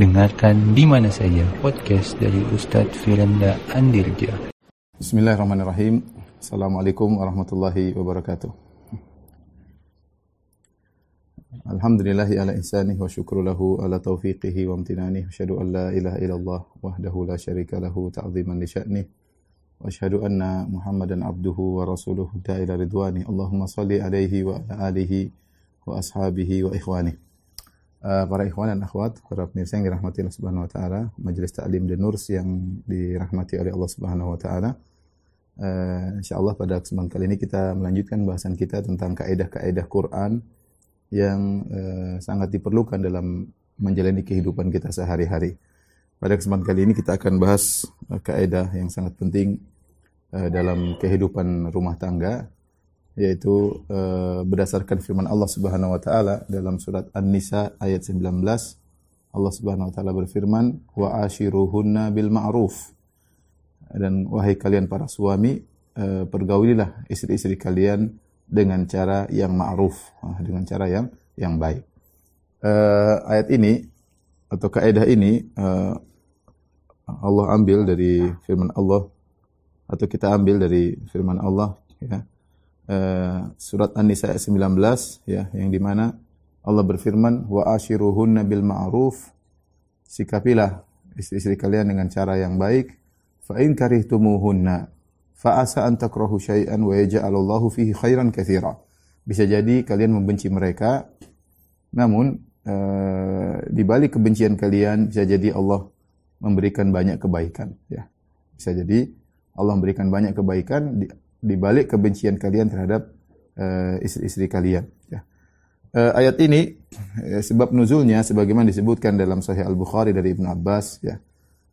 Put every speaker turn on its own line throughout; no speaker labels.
Dengarkan di mana saja podcast dari Ustadz Firanda Andirja.
Bismillahirrahmanirrahim. Assalamualaikum warahmatullahi wabarakatuh. Alhamdulillahi ala ihsanih wa syukru lahu ala taufiqihi wa amtinanih. Asyhadu an la ilaha illallah wahdahu la syarika lahu ta'ziman li sya'nih. Wa asyhadu anna Muhammadan abduhu wa rasuluhu da'ila ridwani. Allahumma salli alaihi wa ala alihi wa ashabihi wa ikhwani. Uh, para ikhwan dan akhwat, para pemirsa yang dirahmati Allah Subhanahu wa taala, Majelis Ta'lim dan Nurs yang dirahmati oleh Allah Subhanahu wa taala. Uh, insyaallah pada kesempatan kali ini kita melanjutkan bahasan kita tentang kaidah-kaidah Quran yang uh, sangat diperlukan dalam menjalani kehidupan kita sehari-hari. Pada kesempatan kali ini kita akan bahas uh, kaidah yang sangat penting dalam kehidupan rumah tangga yaitu uh, berdasarkan firman Allah Subhanahu wa taala dalam surat An-Nisa ayat 19 Allah Subhanahu wa taala berfirman wa ashiruhunna bil ma'ruf. Dan wahai kalian para suami uh, pergaulilah istri-istri kalian dengan cara yang ma'ruf uh, dengan cara yang yang baik. Uh, ayat ini atau kaidah ini uh, Allah ambil dari firman Allah atau kita ambil dari firman Allah ya uh, surat An-Nisa ayat 19 ya yang di mana Allah berfirman wa ashiruhunna bil ma'ruf. Sikapilah istri-istri kalian dengan cara yang baik. Fa in karihtumuhunna fa asa an takrahu syai'an wa yaj'alallahu fihi khairan katsira. Bisa jadi kalian membenci mereka namun uh, di balik kebencian kalian bisa jadi Allah memberikan banyak kebaikan ya. Bisa jadi Allah memberikan banyak kebaikan di balik kebencian kalian terhadap uh, istri-istri kalian. Ya. Uh, ayat ini uh, sebab nuzulnya sebagaimana disebutkan dalam Sahih Al Bukhari dari Ibnu Abbas. Ya.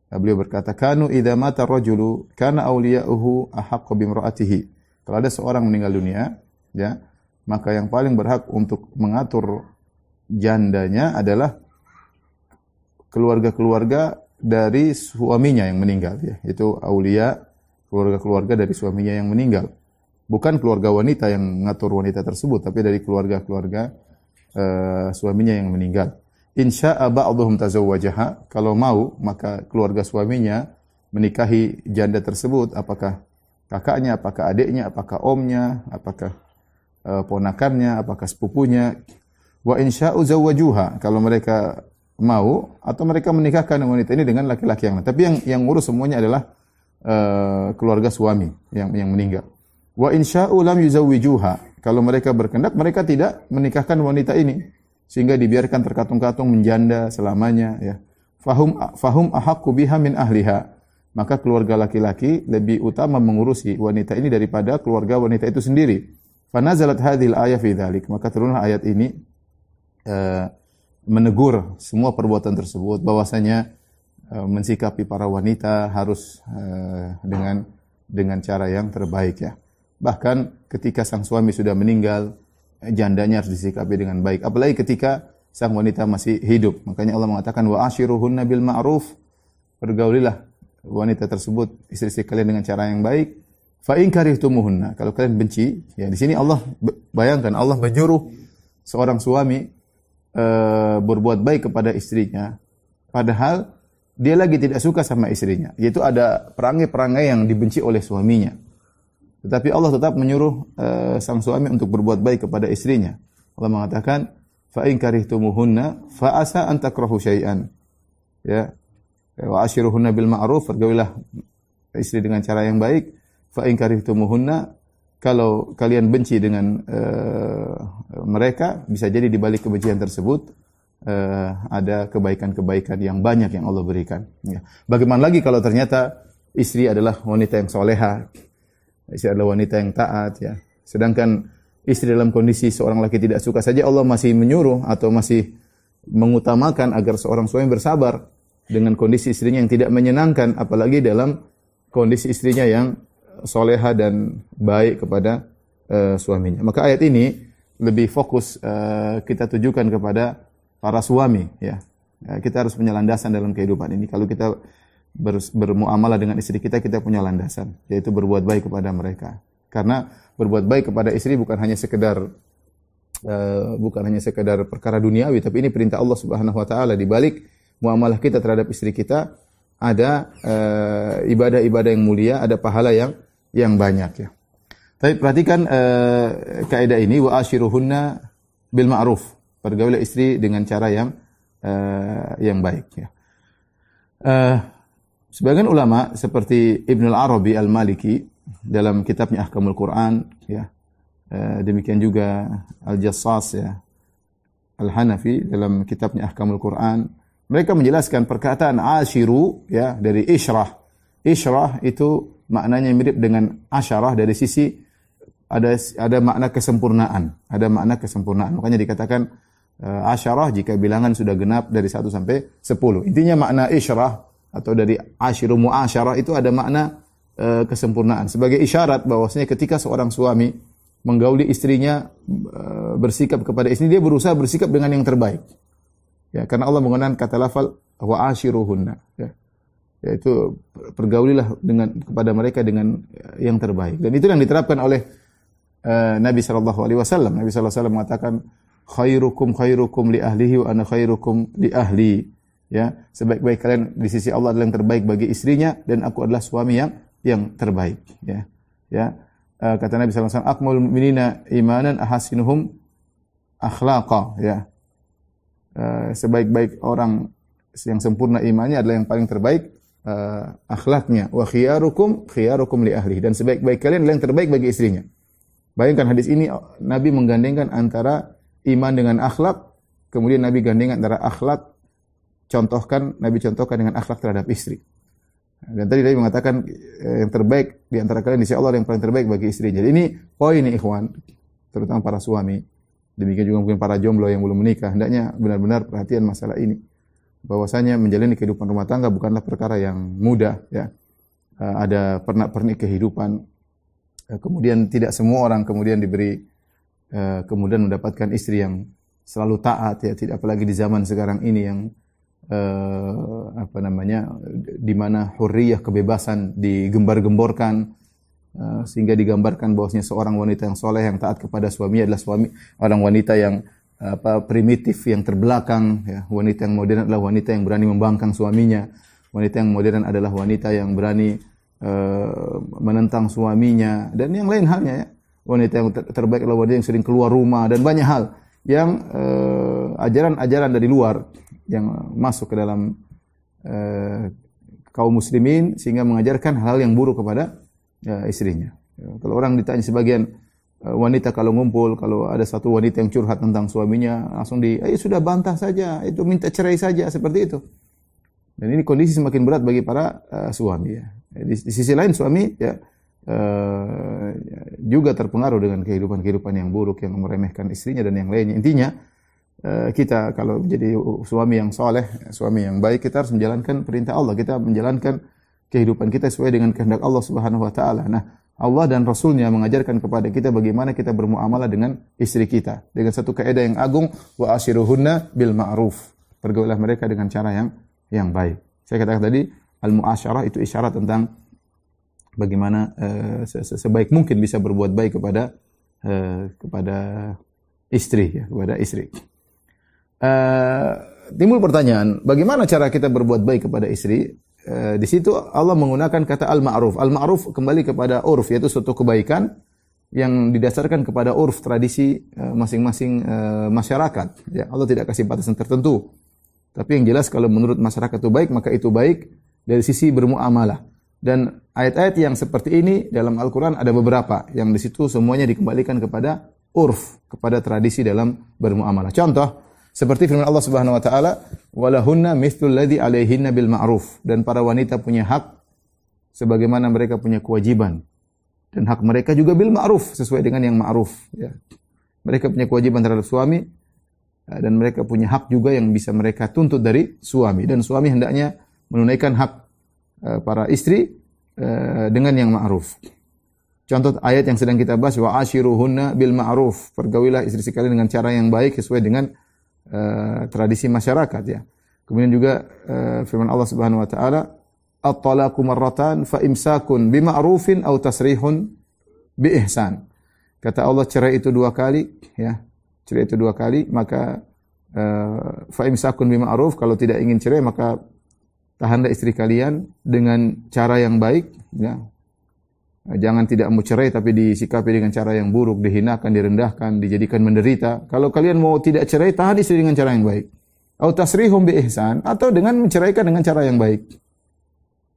Beliau berkata, "Kanu idza mata rajulu kana awliya'uhu ahaqqu bimra'atihi." Kalau ada seorang meninggal dunia, ya, maka yang paling berhak untuk mengatur jandanya adalah keluarga-keluarga dari suaminya yang meninggal ya. Itu aulia keluarga-keluarga dari suaminya yang meninggal. Bukan keluarga wanita yang mengatur wanita tersebut, tapi dari keluarga-keluarga uh, suaminya yang meninggal. Insya ba'dhum tazawwajaha, kalau mau maka keluarga suaminya menikahi janda tersebut, apakah kakaknya, apakah adiknya, apakah omnya, apakah uh, ponakannya, apakah sepupunya. Wa insya'u zawwajuha, kalau mereka mau atau mereka menikahkan wanita ini dengan laki-laki yang lain. Tapi yang yang ngurus semuanya adalah uh, keluarga suami yang yang meninggal. Wa insya'u lam yuzawwijuha. Kalau mereka berkehendak, mereka tidak menikahkan wanita ini sehingga dibiarkan terkatung-katung menjanda selamanya ya. Fahum fahum ahaqqu biha min ahliha. Maka keluarga laki-laki lebih utama mengurusi wanita ini daripada keluarga wanita itu sendiri. Fanazalat hadhil ayat fi. Maka turunlah ayat ini uh, menegur semua perbuatan tersebut bahwasanya Eh, mensikapi para wanita harus uh, dengan dengan cara yang terbaik ya. Bahkan ketika sang suami sudah meninggal, eh, jandanya harus disikapi dengan baik. Apalagi ketika sang wanita masih hidup. Makanya Allah mengatakan wa ashiruhunna bil ma'ruf. Pergaulilah wanita tersebut istri-istri kalian dengan cara yang baik. Fa in karihtumuhunna. Kalau kalian benci, ya di sini Allah bayangkan Allah menyuruh seorang suami uh, berbuat baik kepada istrinya padahal dia lagi tidak suka sama istrinya. Yaitu ada perangai-perangai yang dibenci oleh suaminya. Tetapi Allah tetap menyuruh uh, sang suami untuk berbuat baik kepada istrinya. Allah mengatakan, "Fa in karihtumuhunna fa asa an syai'an." Ya. Wa ashiruhunna bil ma'ruf, pergaulilah istri dengan cara yang baik. Fa in karihtumuhunna kalau kalian benci dengan uh, mereka, bisa jadi di balik kebencian tersebut uh, ada kebaikan-kebaikan yang banyak yang Allah berikan. Ya. Bagaimana lagi kalau ternyata istri adalah wanita yang soleha, istri adalah wanita yang taat, ya. Sedangkan istri dalam kondisi seorang laki tidak suka saja Allah masih menyuruh atau masih mengutamakan agar seorang suami bersabar dengan kondisi istrinya yang tidak menyenangkan, apalagi dalam kondisi istrinya yang soleha dan baik kepada uh, suaminya. Maka ayat ini lebih fokus uh, kita tujukan kepada para suami ya. ya. Kita harus punya landasan dalam kehidupan ini. Kalau kita ber, bermuamalah dengan istri kita, kita punya landasan, yaitu berbuat baik kepada mereka. Karena berbuat baik kepada istri bukan hanya sekedar uh, bukan hanya sekedar perkara duniawi, tapi ini perintah Allah Subhanahu wa taala di balik muamalah kita terhadap istri kita ada eh, ibadah-ibadah yang mulia, ada pahala yang yang banyak ya. Tapi perhatikan uh, kaidah ini wa ashiruhunna bil ma'ruf. Pergaulilah istri dengan cara yang uh, yang baik ya. Uh, sebagian ulama seperti Ibnu Al-Arabi Al-Maliki dalam kitabnya Ahkamul Quran ya. Uh, demikian juga Al-Jassas ya. Al-Hanafi dalam kitabnya Ahkamul Quran mereka menjelaskan perkataan ashiru ya dari isyrah. Isyrah itu maknanya mirip dengan asyarah dari sisi ada ada makna kesempurnaan, ada makna kesempurnaan. Makanya dikatakan asyarah jika bilangan sudah genap dari 1 sampai 10. Intinya makna isyarah atau dari asyiru muasyarah itu ada makna uh, kesempurnaan. Sebagai isyarat bahwasanya ketika seorang suami menggauli istrinya uh, bersikap kepada istri dia berusaha bersikap dengan yang terbaik. Ya, karena Allah menggunakan kata lafal wa asyiruhunna. Ya yaitu pergaulilah dengan kepada mereka dengan yang terbaik dan itu yang diterapkan oleh Nabi sallallahu alaihi wasallam. Nabi sallallahu alaihi wasallam mengatakan khairukum khairukum li ahlihi wa ana khairukum li ahli. Ya, sebaik-baik kalian di sisi Allah adalah yang terbaik bagi istrinya dan aku adalah suami yang yang terbaik, ya. Ya. Uh, kata Nabi sallallahu alaihi wasallam, "Akmalul mu'minina imanan ahasinuhum akhlaqa." Ya. Uh, sebaik-baik orang yang sempurna imannya adalah yang paling terbaik uh, akhlaknya. Wa khiyarukum khiyarukum li ahli dan sebaik-baik kalian adalah yang terbaik bagi istrinya. Bayangkan hadis ini Nabi menggandengkan antara iman dengan akhlak, kemudian Nabi gandengkan antara akhlak contohkan Nabi contohkan dengan akhlak terhadap istri. Dan tadi Nabi mengatakan eh, yang terbaik di antara kalian sisi Allah yang paling terbaik bagi istri. Jadi ini poin ini ikhwan, terutama para suami. Demikian juga mungkin para jomblo yang belum menikah, hendaknya benar-benar perhatian masalah ini. Bahwasanya menjalani kehidupan rumah tangga bukanlah perkara yang mudah ya. Eh, ada pernak-pernik kehidupan, Eh, kemudian tidak semua orang kemudian diberi uh, kemudian mendapatkan istri yang selalu taat ya tidak apalagi di zaman sekarang ini yang uh, apa namanya di mana hurriyah kebebasan digembar-gemborkan uh, sehingga digambarkan bahwasanya seorang wanita yang soleh yang taat kepada suami adalah suami orang wanita yang apa primitif yang terbelakang ya wanita yang modern adalah wanita yang berani membangkang suaminya wanita yang modern adalah wanita yang berani uh, menentang suaminya dan yang lain halnya ya. Wanita yang ter terbaik adalah wanita yang sering keluar rumah dan banyak hal yang eh, ajaran-ajaran dari luar yang masuk ke dalam uh, kaum muslimin sehingga mengajarkan hal yang buruk kepada uh, istrinya. Ya, kalau orang ditanya sebagian wanita kalau ngumpul, kalau ada satu wanita yang curhat tentang suaminya, langsung di, eh sudah bantah saja, itu minta cerai saja, seperti itu. Dan ini kondisi semakin berat bagi para uh, suami ya. Di, di sisi lain suami ya uh, juga terpengaruh dengan kehidupan-kehidupan yang buruk yang meremehkan istrinya dan yang lainnya. Intinya uh, kita kalau menjadi suami yang soleh, suami yang baik, kita harus menjalankan perintah Allah. Kita menjalankan kehidupan kita sesuai dengan kehendak Allah Subhanahu wa taala. Nah, Allah dan Rasulnya mengajarkan kepada kita bagaimana kita bermuamalah dengan istri kita. Dengan satu kaidah yang agung, wa ashiruhunna bil ma'ruf. Pergaulilah mereka dengan cara yang yang baik. Saya katakan tadi, al-muasyarah itu isyarat tentang bagaimana uh, sebaik mungkin bisa berbuat baik kepada uh, kepada istri ya, kepada istri. Uh, timbul pertanyaan, bagaimana cara kita berbuat baik kepada istri? Uh, di situ Allah menggunakan kata al-ma'ruf. Al-ma'ruf kembali kepada urf yaitu suatu kebaikan yang didasarkan kepada urf tradisi masing-masing uh, uh, masyarakat. Ya, Allah tidak kasih batasan tertentu. Tapi yang jelas kalau menurut masyarakat itu baik, maka itu baik dari sisi bermuamalah. Dan ayat-ayat yang seperti ini dalam Al-Quran ada beberapa yang di situ semuanya dikembalikan kepada urf, kepada tradisi dalam bermuamalah. Contoh, seperti firman Allah Subhanahu wa taala, "Walahunna mithlul ladzi 'alaihinna bil ma'ruf." Dan para wanita punya hak sebagaimana mereka punya kewajiban. Dan hak mereka juga bil ma'ruf, sesuai dengan yang ma'ruf, ya. Mereka punya kewajiban terhadap suami dan mereka punya hak juga yang bisa mereka tuntut dari suami dan suami hendaknya menunaikan hak para istri uh, dengan yang ma'ruf. Contoh ayat yang sedang kita bahas wa ashiruhunna bil ma'ruf. Pergaulilah istri sekalian dengan cara yang baik sesuai dengan uh, tradisi masyarakat ya. Kemudian juga uh, firman Allah Subhanahu wa taala at-talaqu marratan fa imsakun bima'rufin aw tasrihun bi ihsan. Kata Allah cerai itu dua kali ya. Cerai itu dua kali maka Uh, fa imsakun bima'ruf kalau tidak ingin cerai maka tahanlah istri kalian dengan cara yang baik ya. Jangan tidak mau cerai tapi disikapi dengan cara yang buruk, dihinakan, direndahkan, dijadikan menderita. Kalau kalian mau tidak cerai, tahan istri dengan cara yang baik. Atau tasrihum bi ihsan atau dengan menceraikan dengan cara yang baik.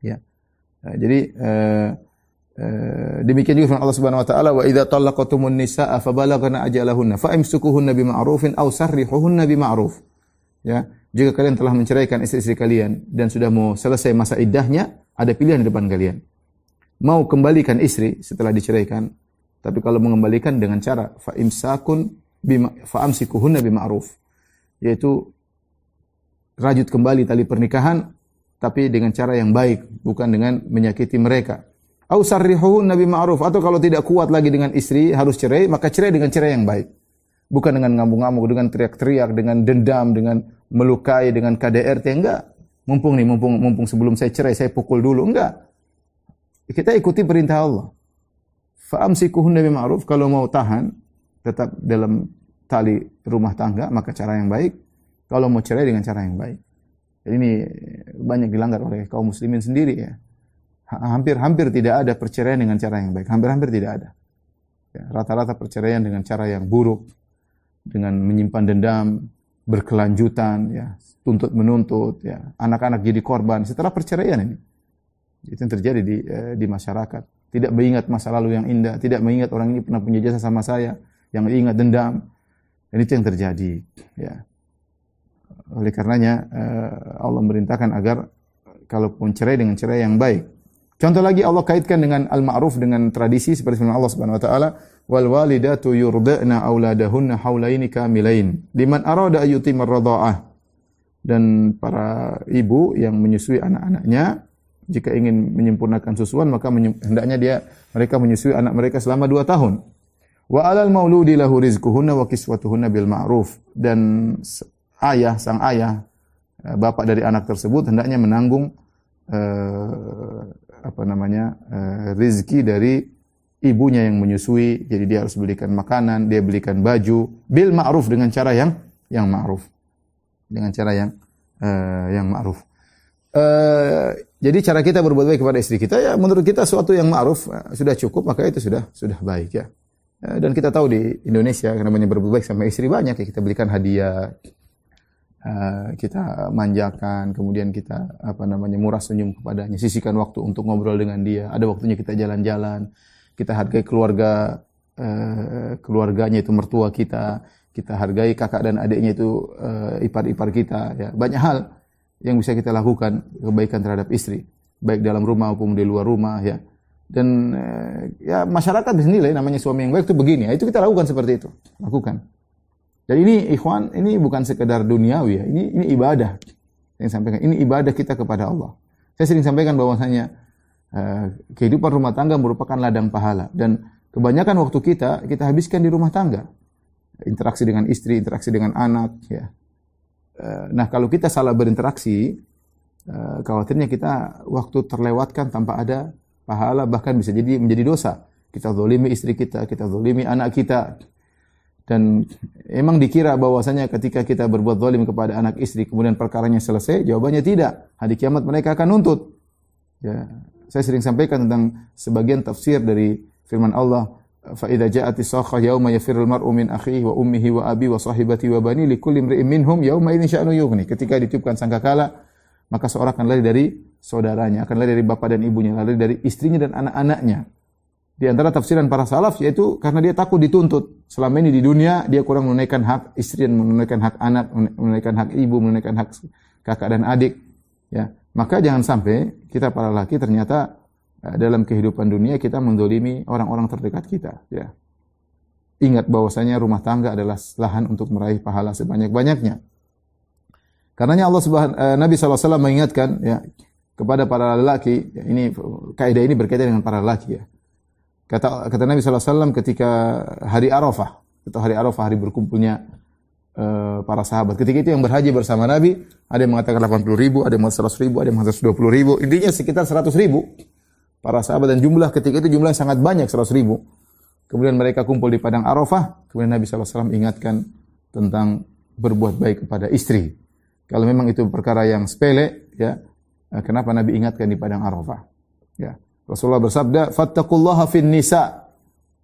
Ya. Nah, jadi uh, uh, demikian juga firman Allah Subhanahu wa taala wa idza talaqatumun nisaa fa balaghna ajalahunna fa imsukuhunna bima'rufin aw sarrihuhunna bima'ruf. Ya, jika kalian telah menceraikan istri-istri kalian dan sudah mau selesai masa iddahnya, ada pilihan di depan kalian. Mau kembalikan istri setelah diceraikan, tapi kalau mengembalikan dengan cara fa imsakun bima fa amsikuhunna bima'ruf. Yaitu rajut kembali tali pernikahan tapi dengan cara yang baik, bukan dengan menyakiti mereka. Au sarrihuhunna bima'ruf atau kalau tidak kuat lagi dengan istri harus cerai, maka cerai dengan cara yang baik. Bukan dengan ngamuk-ngamuk, dengan teriak-teriak, dengan dendam, dengan melukai, dengan KDRT, enggak. Mumpung nih, mumpung mumpung sebelum saya cerai, saya pukul dulu, enggak. Kita ikuti perintah Allah. Fa'amsikuhunna bima'ruf, kalau mau tahan, tetap dalam tali rumah tangga, maka cara yang baik. Kalau mau cerai dengan cara yang baik. Jadi ini banyak dilanggar oleh kaum muslimin sendiri ya. Hampir-hampir tidak ada perceraian dengan cara yang baik. Hampir-hampir tidak ada. Ya, rata-rata ya, perceraian dengan cara yang buruk, dengan menyimpan dendam, berkelanjutan, ya, tuntut menuntut, ya, anak-anak jadi korban setelah perceraian ini. Itu yang terjadi di eh, di masyarakat. Tidak mengingat masa lalu yang indah, tidak mengingat orang ini pernah punya jasa sama saya, yang ingat dendam. Dan itu yang terjadi, ya. Oleh karenanya eh, Allah merintahkan agar kalau pun cerai dengan cerai yang baik. Contoh lagi Allah kaitkan dengan al-ma'ruf dengan tradisi seperti firman Allah Subhanahu wa taala, "Wal walidatu yurda'na auladahunna haulaini kamilain liman arada ayyutimar radha'ah." Dan para ibu yang menyusui anak-anaknya jika ingin menyempurnakan susuan maka hendaknya dia mereka menyusui anak mereka selama dua tahun. Wa alal mauludi lahu rizquhunna wa kiswatuhunna bil ma'ruf dan ayah sang ayah eh, bapak dari anak tersebut hendaknya menanggung uh, apa namanya uh, rizki dari ibunya yang menyusui, jadi dia harus belikan makanan, dia belikan baju, bil ma'ruf dengan cara yang yang ma'ruf. Dengan cara yang uh, yang ma'ruf. Uh, jadi cara kita berbuat baik kepada istri kita ya menurut kita suatu yang ma'ruf uh, sudah cukup maka itu sudah sudah baik ya. Uh, dan kita tahu di Indonesia karena banyak berbuat baik sama istri banyak ya kita belikan hadiah, Uh, kita manjakan, kemudian kita apa namanya murah senyum kepadanya, sisihkan waktu untuk ngobrol dengan dia. Ada waktunya kita jalan-jalan, kita hargai keluarga uh, keluarganya itu mertua kita, kita hargai kakak dan adiknya itu uh, ipar-ipar kita. Ya banyak hal yang bisa kita lakukan kebaikan terhadap istri, baik dalam rumah maupun di luar rumah ya. Dan ya masyarakat bisa nilai namanya suami yang baik itu begini. Ya, itu kita lakukan seperti itu, lakukan. Dan ini ikhwan, ini bukan sekedar duniawi ya, ini ini ibadah. Yang sampaikan, ini ibadah kita kepada Allah. Saya sering sampaikan bahwasanya uh, kehidupan rumah tangga merupakan ladang pahala dan kebanyakan waktu kita kita habiskan di rumah tangga. Interaksi dengan istri, interaksi dengan anak ya. Uh, nah, kalau kita salah berinteraksi, uh, khawatirnya kita waktu terlewatkan tanpa ada pahala bahkan bisa jadi menjadi dosa. Kita zolimi istri kita, kita zolimi anak kita, dan emang dikira bahwasanya ketika kita berbuat zalim kepada anak istri kemudian perkaranya selesai, jawabannya tidak. Hari kiamat mereka akan nuntut. Ya, saya sering sampaikan tentang sebagian tafsir dari firman Allah, fa idza ja'ati sakha yauma yafirul mar'u min akhihi wa ummihi wa abi wa sahibati wa bani likulli imri'in minhum yauma idzin sya'nu yughni. Ketika ditiupkan sangkakala, maka seorang akan lari dari saudaranya, akan lari dari bapak dan ibunya, lari dari istrinya dan anak-anaknya. Di antara tafsiran para salaf yaitu karena dia takut dituntut. Selama ini di dunia dia kurang menunaikan hak istri dan menunaikan hak anak, menunaikan hak ibu, menunaikan hak kakak dan adik. Ya, maka jangan sampai kita para laki ternyata eh, dalam kehidupan dunia kita mendolimi orang-orang terdekat kita. Ya. Ingat bahwasanya rumah tangga adalah lahan untuk meraih pahala sebanyak-banyaknya. Karenanya Allah Subhanahu eh, Nabi SAW mengingatkan ya kepada para lelaki, ya, ini kaidah ini berkaitan dengan para lelaki ya Kata kata Nabi SAW ketika hari Arafah, atau hari Arafah, hari berkumpulnya uh, para sahabat. Ketika itu yang berhaji bersama Nabi, ada yang mengatakan 80 ribu, ada yang mengatakan 100 ribu, ada yang mengatakan 120 ribu. Intinya sekitar 100 ribu. Para sahabat dan jumlah ketika itu jumlah sangat banyak, 100 ribu. Kemudian mereka kumpul di padang Arafah. Kemudian Nabi SAW ingatkan tentang berbuat baik kepada istri. Kalau memang itu perkara yang sepele, ya, eh, kenapa Nabi ingatkan di padang Arafah? Ya. Rasulullah bersabda, "Fattaqullaha fin nisa."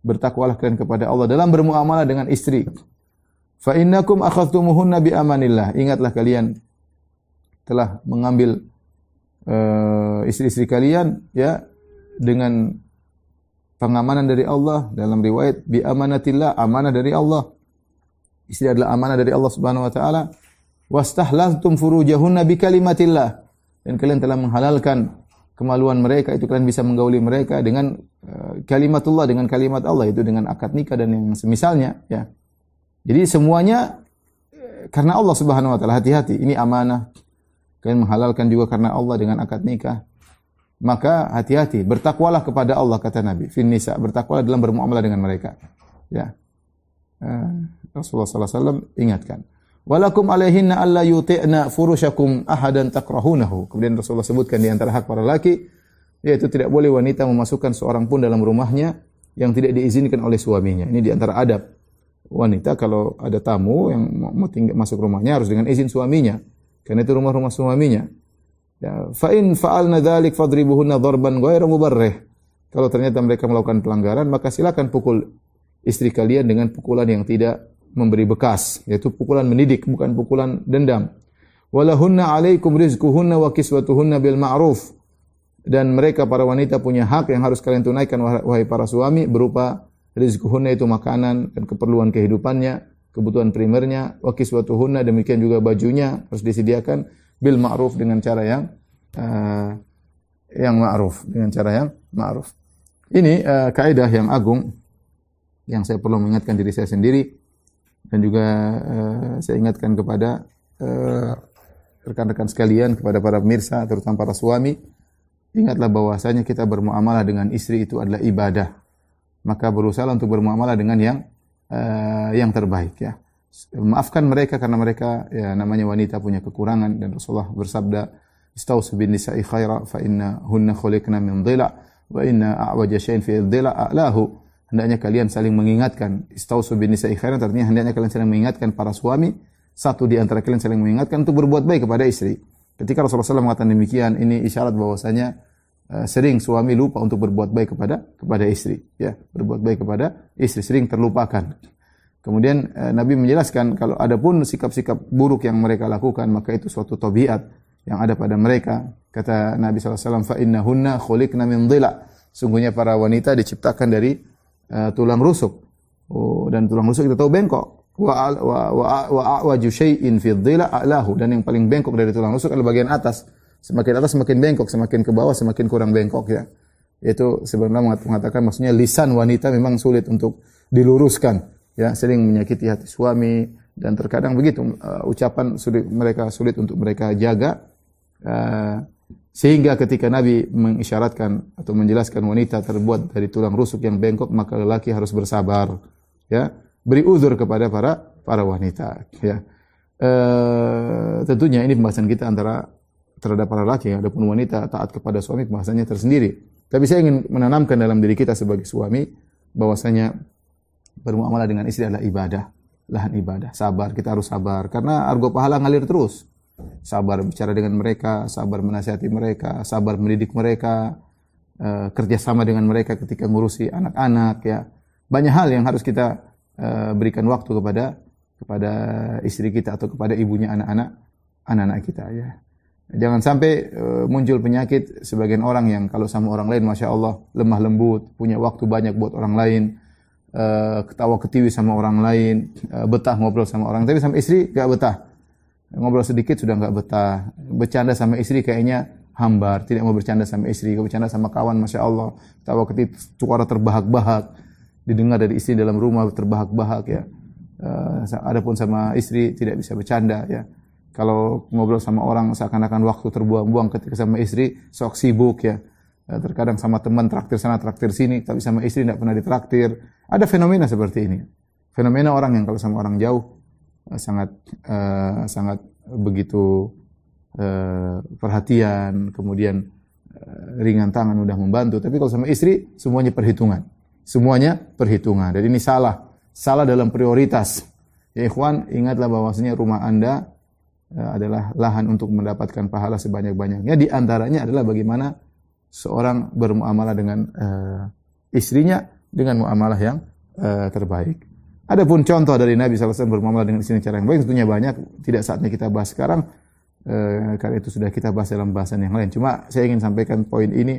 Bertakwalah kalian kepada Allah dalam bermuamalah dengan istri. Fa innakum akhadtumuhunna bi amanillah. Ingatlah kalian telah mengambil uh, istri-istri kalian ya dengan pengamanan dari Allah dalam riwayat bi amanatillah amanah dari Allah. Istri adalah amanah dari Allah Subhanahu wa taala. Wastahlaltum furujahunna bi kalimatillah. Dan kalian telah menghalalkan kemaluan mereka itu kalian bisa menggauli mereka dengan uh, kalimatullah dengan kalimat Allah itu dengan akad nikah dan yang semisalnya ya. Jadi semuanya eh, karena Allah Subhanahu wa taala hati-hati ini amanah. Kalian menghalalkan juga karena Allah dengan akad nikah. Maka hati-hati, bertakwalah kepada Allah kata Nabi. Fin bertakwalah dalam bermuamalah dengan mereka. Ya. Uh, Rasulullah sallallahu alaihi wasallam ingatkan. Walakum alaihinna alla yuti'na furushakum ahadan takrahunahu. Kemudian Rasulullah sebutkan di antara hak para laki yaitu tidak boleh wanita memasukkan seorang pun dalam rumahnya yang tidak diizinkan oleh suaminya. Ini di antara adab wanita kalau ada tamu yang mau tinggal masuk rumahnya harus dengan izin suaminya. Karena itu rumah-rumah suaminya. Ya, fa in fa'alna dzalik fadribuhunna darban ghairu mubarrih. Kalau ternyata mereka melakukan pelanggaran, maka silakan pukul istri kalian dengan pukulan yang tidak memberi bekas, yaitu pukulan mendidik, bukan pukulan dendam. Walahunna alaikum rizquhunna wa kiswatuhunna bil ma'ruf. Dan mereka para wanita punya hak yang harus kalian tunaikan wahai para suami berupa rizquhunna itu makanan dan keperluan kehidupannya, kebutuhan primernya, wa kiswatuhunna demikian juga bajunya harus disediakan bil ma'ruf dengan cara yang uh, yang ma'ruf, dengan cara yang ma'ruf. Ini uh, kaidah yang agung yang saya perlu mengingatkan diri saya sendiri dan juga uh, saya ingatkan kepada rekan-rekan uh, sekalian, kepada para pemirsa, terutama para suami, ingatlah bahwasanya kita bermuamalah dengan istri itu adalah ibadah maka berusaha untuk bermuamalah dengan yang uh, yang terbaik ya. Maafkan mereka karena mereka ya namanya wanita punya kekurangan dan Rasulullah bersabda istausu bin nisa'i khaira fa inna hunna khuliqna min dhila wa inna a'waja syai'in fi dhila a'lahu hendaknya kalian saling mengingatkan. Istausu bin nisa'i khaira artinya hendaknya kalian saling mengingatkan para suami. Satu di antara kalian saling mengingatkan untuk berbuat baik kepada istri. Ketika Rasulullah SAW mengatakan demikian ini isyarat bahwasanya Eh, sering suami lupa untuk berbuat baik kepada kepada istri ya. Berbuat baik kepada istri sering terlupakan. Kemudian uh, Nabi menjelaskan kalau ada pun sikap-sikap buruk yang mereka lakukan maka itu suatu tabiat yang ada pada mereka. Kata Nabi SAW fa innahunna khuliqna min dhila. Sungguhnya para wanita diciptakan dari uh, tulang rusuk. Oh, dan tulang rusuk kita tahu bengkok. Wa wa wa, wa, wa syai'in fi a'lahu. Dan yang paling bengkok dari tulang rusuk adalah bagian atas. Semakin atas semakin bengkok, semakin ke bawah semakin kurang bengkok ya. Itu sebenarnya mengatakan maksudnya lisan wanita memang sulit untuk diluruskan ya, sering menyakiti hati suami dan terkadang begitu uh, ucapan sulit mereka sulit untuk mereka jaga. Uh, sehingga ketika Nabi mengisyaratkan atau menjelaskan wanita terbuat dari tulang rusuk yang bengkok maka lelaki harus bersabar ya beri uzur kepada para para wanita ya uh, tentunya ini pembahasan kita antara terhadap para laki, adapun wanita taat kepada suami bahasanya tersendiri. Tapi saya ingin menanamkan dalam diri kita sebagai suami bahwasanya bermuamalah dengan istri adalah ibadah, lahan ibadah. Sabar, kita harus sabar karena argo pahala ngalir terus. Sabar bicara dengan mereka, sabar menasihati mereka, sabar mendidik mereka, uh, kerjasama dengan mereka ketika ngurusi anak-anak ya. Banyak hal yang harus kita uh, berikan waktu kepada kepada istri kita atau kepada ibunya anak-anak anak-anak kita ya. Jangan sampai uh, muncul penyakit sebagian orang yang kalau sama orang lain Masya Allah lemah lembut, punya waktu banyak buat orang lain, uh, ketawa ketiwi sama orang lain, betah ngobrol sama orang. Tapi sama istri gak betah. Ngobrol sedikit sudah gak betah. Bercanda sama istri kayaknya hambar, tidak mau bercanda sama istri. Bercanda sama kawan Masya Allah, ketawa ketiwi, suara terbahak-bahak. Didengar dari istri dalam rumah terbahak-bahak ya. Uh, adapun sama istri tidak bisa bercanda ya kalau ngobrol sama orang seakan-akan waktu terbuang-buang ketika sama istri, sok sibuk ya. ya terkadang sama teman traktir sana traktir sini, tapi sama istri tidak pernah ditraktir. Ada fenomena seperti ini. Fenomena orang yang kalau sama orang jauh eh, sangat uh, sangat begitu uh, perhatian, kemudian uh, ringan tangan mudah membantu. Tapi kalau sama istri semuanya perhitungan. Semuanya perhitungan. Dan ini salah. Salah dalam prioritas. Ya ikhwan, ingatlah bahwasanya rumah Anda uh, adalah lahan untuk mendapatkan pahala sebanyak-banyaknya. Di antaranya adalah bagaimana seorang bermuamalah dengan uh, istrinya dengan muamalah yang uh, terbaik. Adapun contoh dari Nabi SAW bermuamalah dengan istrinya cara yang baik tentunya banyak. Tidak saatnya kita bahas sekarang. Uh, karena itu sudah kita bahas dalam bahasan yang lain. Cuma saya ingin sampaikan poin ini.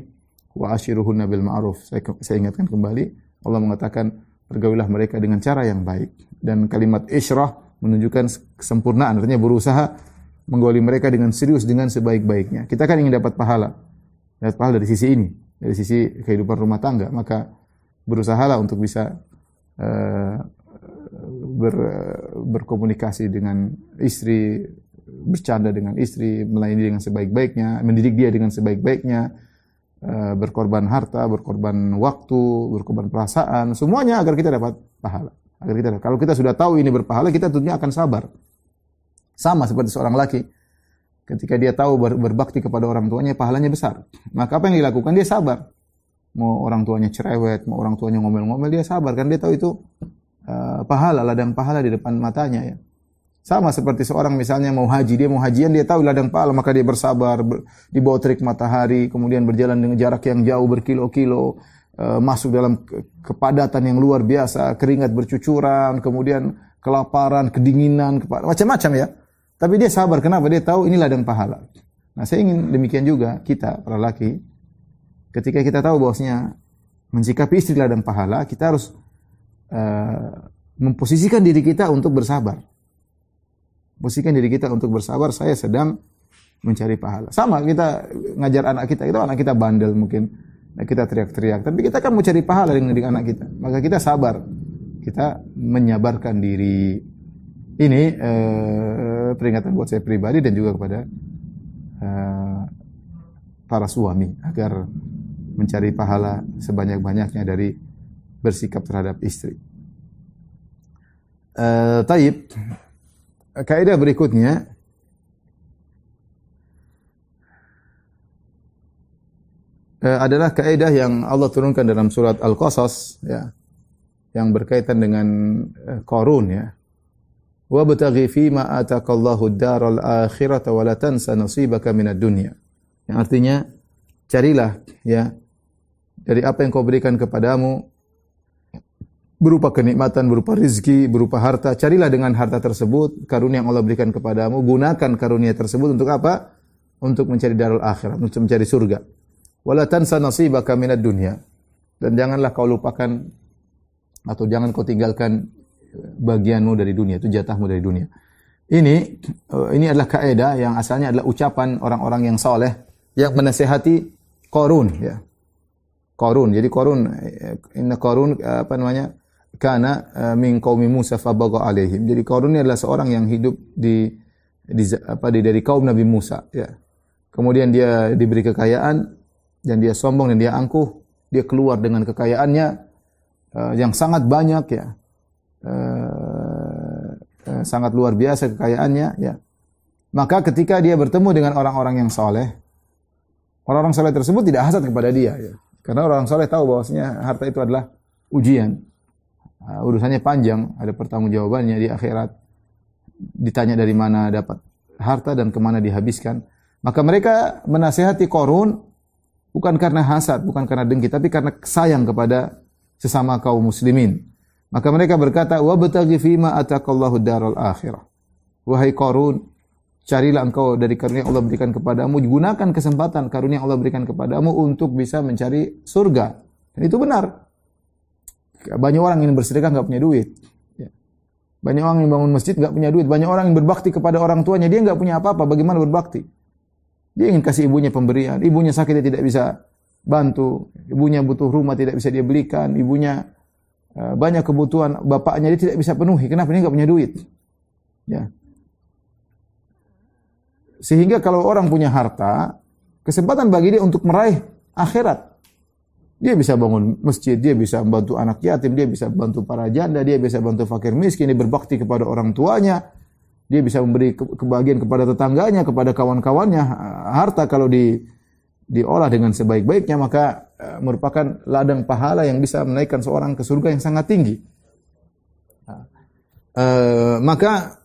Wa ashiruhunna bil ma'ruf. Saya, saya ingatkan kembali. Allah mengatakan pergaulilah mereka dengan cara yang baik. Dan kalimat isyrah menunjukkan kesempurnaan. Artinya berusaha menggauli mereka dengan serius, dengan sebaik-baiknya. Kita kan ingin dapat pahala. Dapat pahala dari sisi ini. Dari sisi kehidupan rumah tangga. Maka berusahalah untuk bisa uh, ber, berkomunikasi dengan istri, bercanda dengan istri, melayani dengan sebaik-baiknya, mendidik dia dengan sebaik-baiknya, eh, berkorban harta, berkorban waktu, berkorban perasaan, semuanya agar kita dapat pahala. Agar kita kalau kita sudah tahu ini berpahala, kita tentunya akan sabar. Sama seperti seorang laki. Ketika dia tahu ber, berbakti kepada orang tuanya, pahalanya besar. Maka apa yang dilakukan? Dia sabar. Mau orang tuanya cerewet, mau orang tuanya ngomel-ngomel, dia sabar. Kan dia tahu itu uh, pahala, ladang pahala di depan matanya ya. Sama seperti seorang misalnya mau haji, dia mau hajian, dia tahu ladang pahala, maka dia bersabar, ber, di bawah terik matahari, kemudian berjalan dengan jarak yang jauh berkilo-kilo, uh, masuk dalam ke kepadatan yang luar biasa, keringat bercucuran, kemudian kelaparan, kedinginan, macam-macam ya. Tapi dia sabar, kenapa? Dia tahu ini ladang pahala. Nah, saya ingin demikian juga kita para laki, ketika kita tahu bahwasanya mensikapi istri ladang pahala, kita harus uh, memposisikan diri kita untuk bersabar. Posisikan diri kita untuk bersabar. Saya sedang mencari pahala. Sama kita ngajar anak kita itu anak kita bandel mungkin. Nah, kita teriak-teriak. Tapi kita kan mau cari pahala dengan, dengan anak kita. Maka kita sabar. Kita menyabarkan diri. Ini uh, peringatan buat saya pribadi dan juga kepada uh, para suami agar mencari pahala sebanyak-banyaknya dari bersikap terhadap istri. Uh, taib, kaidah berikutnya uh, adalah kaidah yang Allah turunkan dalam surat Al-Qasas ya yang berkaitan dengan uh, Qarun ya. Wa bataghi fi ma atakallahu ad-daral akhirata wa la tansa nasibaka. Yang artinya carilah ya dari apa yang kau berikan kepadamu berupa kenikmatan, berupa rizki, berupa harta. Carilah dengan harta tersebut, karunia yang Allah berikan kepadamu. Gunakan karunia tersebut untuk apa? Untuk mencari darul akhirat, untuk mencari surga. Wala tansa nasibaka minad dunya. Dan janganlah kau lupakan atau jangan kau tinggalkan bagianmu dari dunia, itu jatahmu dari dunia. Ini eh, ini adalah kaidah yang asalnya adalah ucapan orang-orang yang soleh yang menasehati korun ya. Korun. Jadi korun eh, inna korun apa namanya? Kana uh, min qaumi Musa fabagha alaihim. Jadi Qarun ini adalah seorang yang hidup di, di apa di dari kaum Nabi Musa ya. Kemudian dia diberi kekayaan dan dia sombong dan dia angkuh, dia keluar dengan kekayaannya uh, yang sangat banyak ya. Uh, uh, sangat luar biasa kekayaannya ya. Maka ketika dia bertemu dengan orang-orang yang soleh, orang-orang soleh tersebut tidak hasad kepada dia ya. Karena orang soleh tahu bahwasanya harta itu adalah ujian. Uh, urusannya panjang, ada pertanggungjawabannya di akhirat. Ditanya dari mana dapat harta dan ke mana dihabiskan. Maka mereka menasehati korun bukan karena hasad, bukan karena dengki, tapi karena sayang kepada sesama kaum muslimin. Maka mereka berkata, "Wa bataghi fima atakallahu daral akhirah." Wahai korun, carilah engkau dari karunia Allah berikan kepadamu, gunakan kesempatan karunia Allah berikan kepadamu untuk bisa mencari surga. Dan itu benar. Banyak orang yang bersedekah nggak punya duit. Ya. Banyak orang yang bangun masjid nggak punya duit. Banyak orang yang berbakti kepada orang tuanya dia nggak punya apa-apa. Bagaimana berbakti? Dia ingin kasih ibunya pemberian. Ibunya sakit dia tidak bisa bantu. Ibunya butuh rumah tidak bisa dia belikan. Ibunya uh, banyak kebutuhan bapaknya dia tidak bisa penuhi. Kenapa dia nggak punya duit? Ya. Sehingga kalau orang punya harta, kesempatan bagi dia untuk meraih akhirat. Dia bisa bangun masjid, dia bisa membantu anak yatim, dia bisa bantu para janda, dia bisa bantu fakir miskin, dia berbakti kepada orang tuanya, dia bisa memberi kebahagiaan kepada tetangganya, kepada kawan-kawannya. Harta kalau di diolah dengan sebaik-baiknya maka uh, merupakan ladang pahala yang bisa menaikkan seorang ke surga yang sangat tinggi. Uh, maka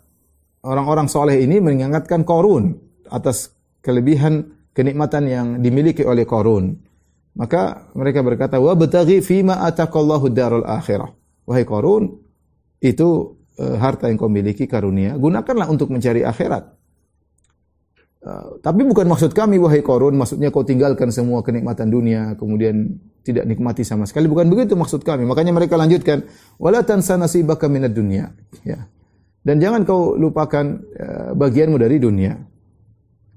orang-orang soleh ini mengingatkan korun atas kelebihan kenikmatan yang dimiliki oleh korun. Maka mereka berkata, wa betagi fima atakallahu darul akhirah. Wahai korun, itu uh, harta yang kau miliki karunia, gunakanlah untuk mencari akhirat. Uh, tapi bukan maksud kami wahai korun, maksudnya kau tinggalkan semua kenikmatan dunia, kemudian tidak nikmati sama sekali. Bukan begitu maksud kami. Makanya mereka lanjutkan, wala tansa nasibaka minad dunya. Ya. Dan jangan kau lupakan uh, bagianmu dari dunia.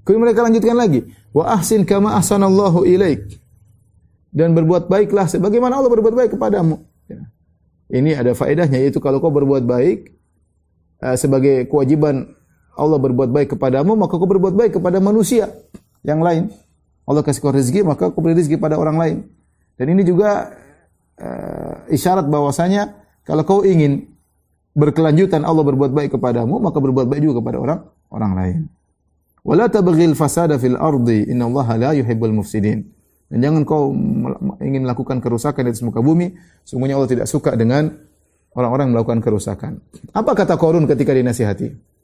Kemudian mereka lanjutkan lagi, wa ahsin kama ahsanallahu ilaik. Dan berbuat baiklah sebagaimana Allah berbuat baik kepadamu. Ya. Ini ada faedahnya yaitu kalau kau berbuat baik uh, sebagai kewajiban Allah berbuat baik kepadamu, maka kau berbuat baik kepada manusia yang lain. Allah kasih kau rezeki, maka kau beri rezeki pada orang lain. Dan ini juga uh, isyarat bahwasanya kalau kau ingin berkelanjutan Allah berbuat baik kepadamu, maka berbuat baik juga kepada orang orang lain. Wala tabghil fasada fil ardi, innallaha la yuhibbul mufsidin. Dan jangan kau ingin melakukan kerusakan di atas muka bumi, sungguhnya Allah tidak suka dengan orang-orang melakukan kerusakan. Apa kata Korun ketika dinasihati?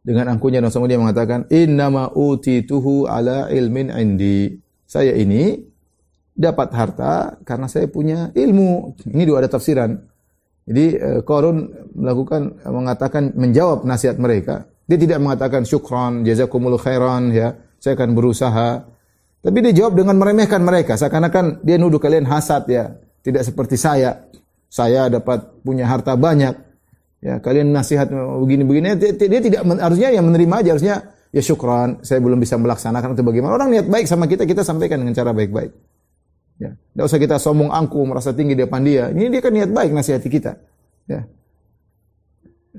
dengan angkuhnya dan dia mengatakan innama utituhu ala ilmin indi. Saya ini dapat harta karena saya punya ilmu. Ini dua ada tafsiran. Jadi eh, Korun melakukan mengatakan menjawab nasihat mereka. Dia tidak mengatakan syukran, jazakumul khairan ya, saya akan berusaha. Tapi dia jawab dengan meremehkan mereka, seakan-akan dia nuduh kalian hasad ya, tidak seperti saya. Saya dapat punya harta banyak, Ya, kalian nasihat begini-begini dia, tidak harusnya yang menerima aja harusnya ya syukran saya belum bisa melaksanakan atau bagaimana. Orang niat baik sama kita kita sampaikan dengan cara baik-baik. Ya, tidak usah kita sombong angku merasa tinggi di depan dia. Ini dia kan niat baik nasihati kita. Ya.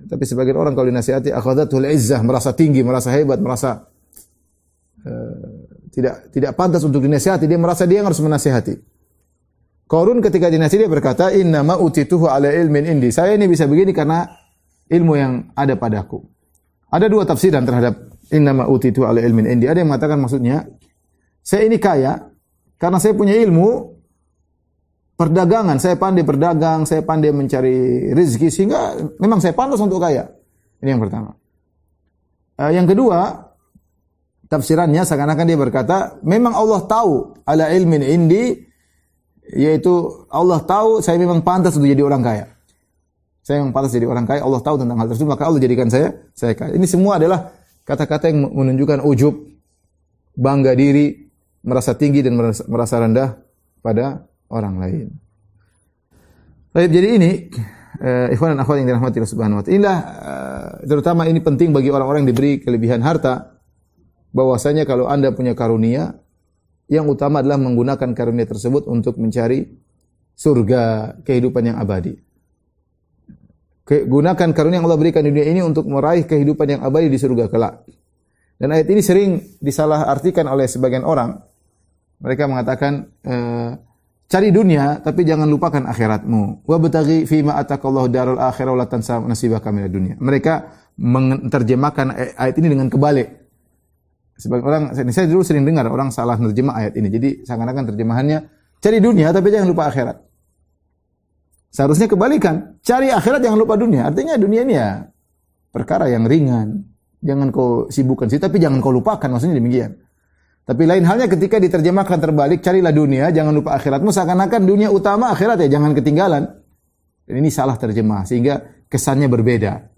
Tapi sebagian orang kalau dinasihati akhadatul izzah merasa tinggi, merasa hebat, merasa tidak tidak pantas untuk dinasihati, dia merasa dia yang harus menasihati. Korun ketika dinasihati dia berkata, Inna ma utituhu ala ilmin indi. Saya ini bisa begini karena ilmu yang ada padaku. Ada dua tafsiran terhadap inna ma utituhu ala ilmin indi. Ada yang mengatakan maksudnya, saya ini kaya karena saya punya ilmu perdagangan. Saya pandai berdagang, saya pandai mencari rezeki sehingga memang saya pantas untuk kaya. Ini yang pertama. Uh, yang kedua, tafsirannya seakan-akan dia berkata, memang Allah tahu ala ilmin indi yaitu Allah tahu saya memang pantas untuk jadi orang kaya. Saya memang pantas jadi orang kaya, Allah tahu tentang hal tersebut, maka Allah jadikan saya saya kaya. Ini semua adalah kata-kata yang menunjukkan ujub, bangga diri, merasa tinggi dan merasa, rendah pada orang lain. Baik, jadi ini uh, ikhwan dan akhwat yang dirahmati Allah Subhanahu wa taala. Inilah uh, terutama ini penting bagi orang-orang yang diberi kelebihan harta bahwasanya kalau Anda punya karunia yang utama adalah menggunakan karunia tersebut untuk mencari surga, kehidupan yang abadi. Gunakan karunia yang Allah berikan di dunia ini untuk meraih kehidupan yang abadi di surga kelak. Dan ayat ini sering disalahartikan oleh sebagian orang. Mereka mengatakan, e, cari dunia tapi jangan lupakan akhiratmu. Wa bataghi fi ma atakallahu darul akhirah wa tansa nasibaka minad dunya. Mereka menerjemahkan ayat ini dengan kebalik. Sebagian orang, saya dulu sering dengar orang salah nerjemah ayat ini. Jadi seakan-akan terjemahannya cari dunia tapi jangan lupa akhirat. Seharusnya kebalikan, cari akhirat jangan lupa dunia. Artinya dunia ini ya perkara yang ringan. Jangan kau sibukkan sih, tapi jangan kau lupakan. Maksudnya demikian. Tapi lain halnya ketika diterjemahkan terbalik, carilah dunia, jangan lupa akhiratmu. Seakan-akan dunia utama akhirat ya, jangan ketinggalan. Dan ini salah terjemah, sehingga kesannya berbeda.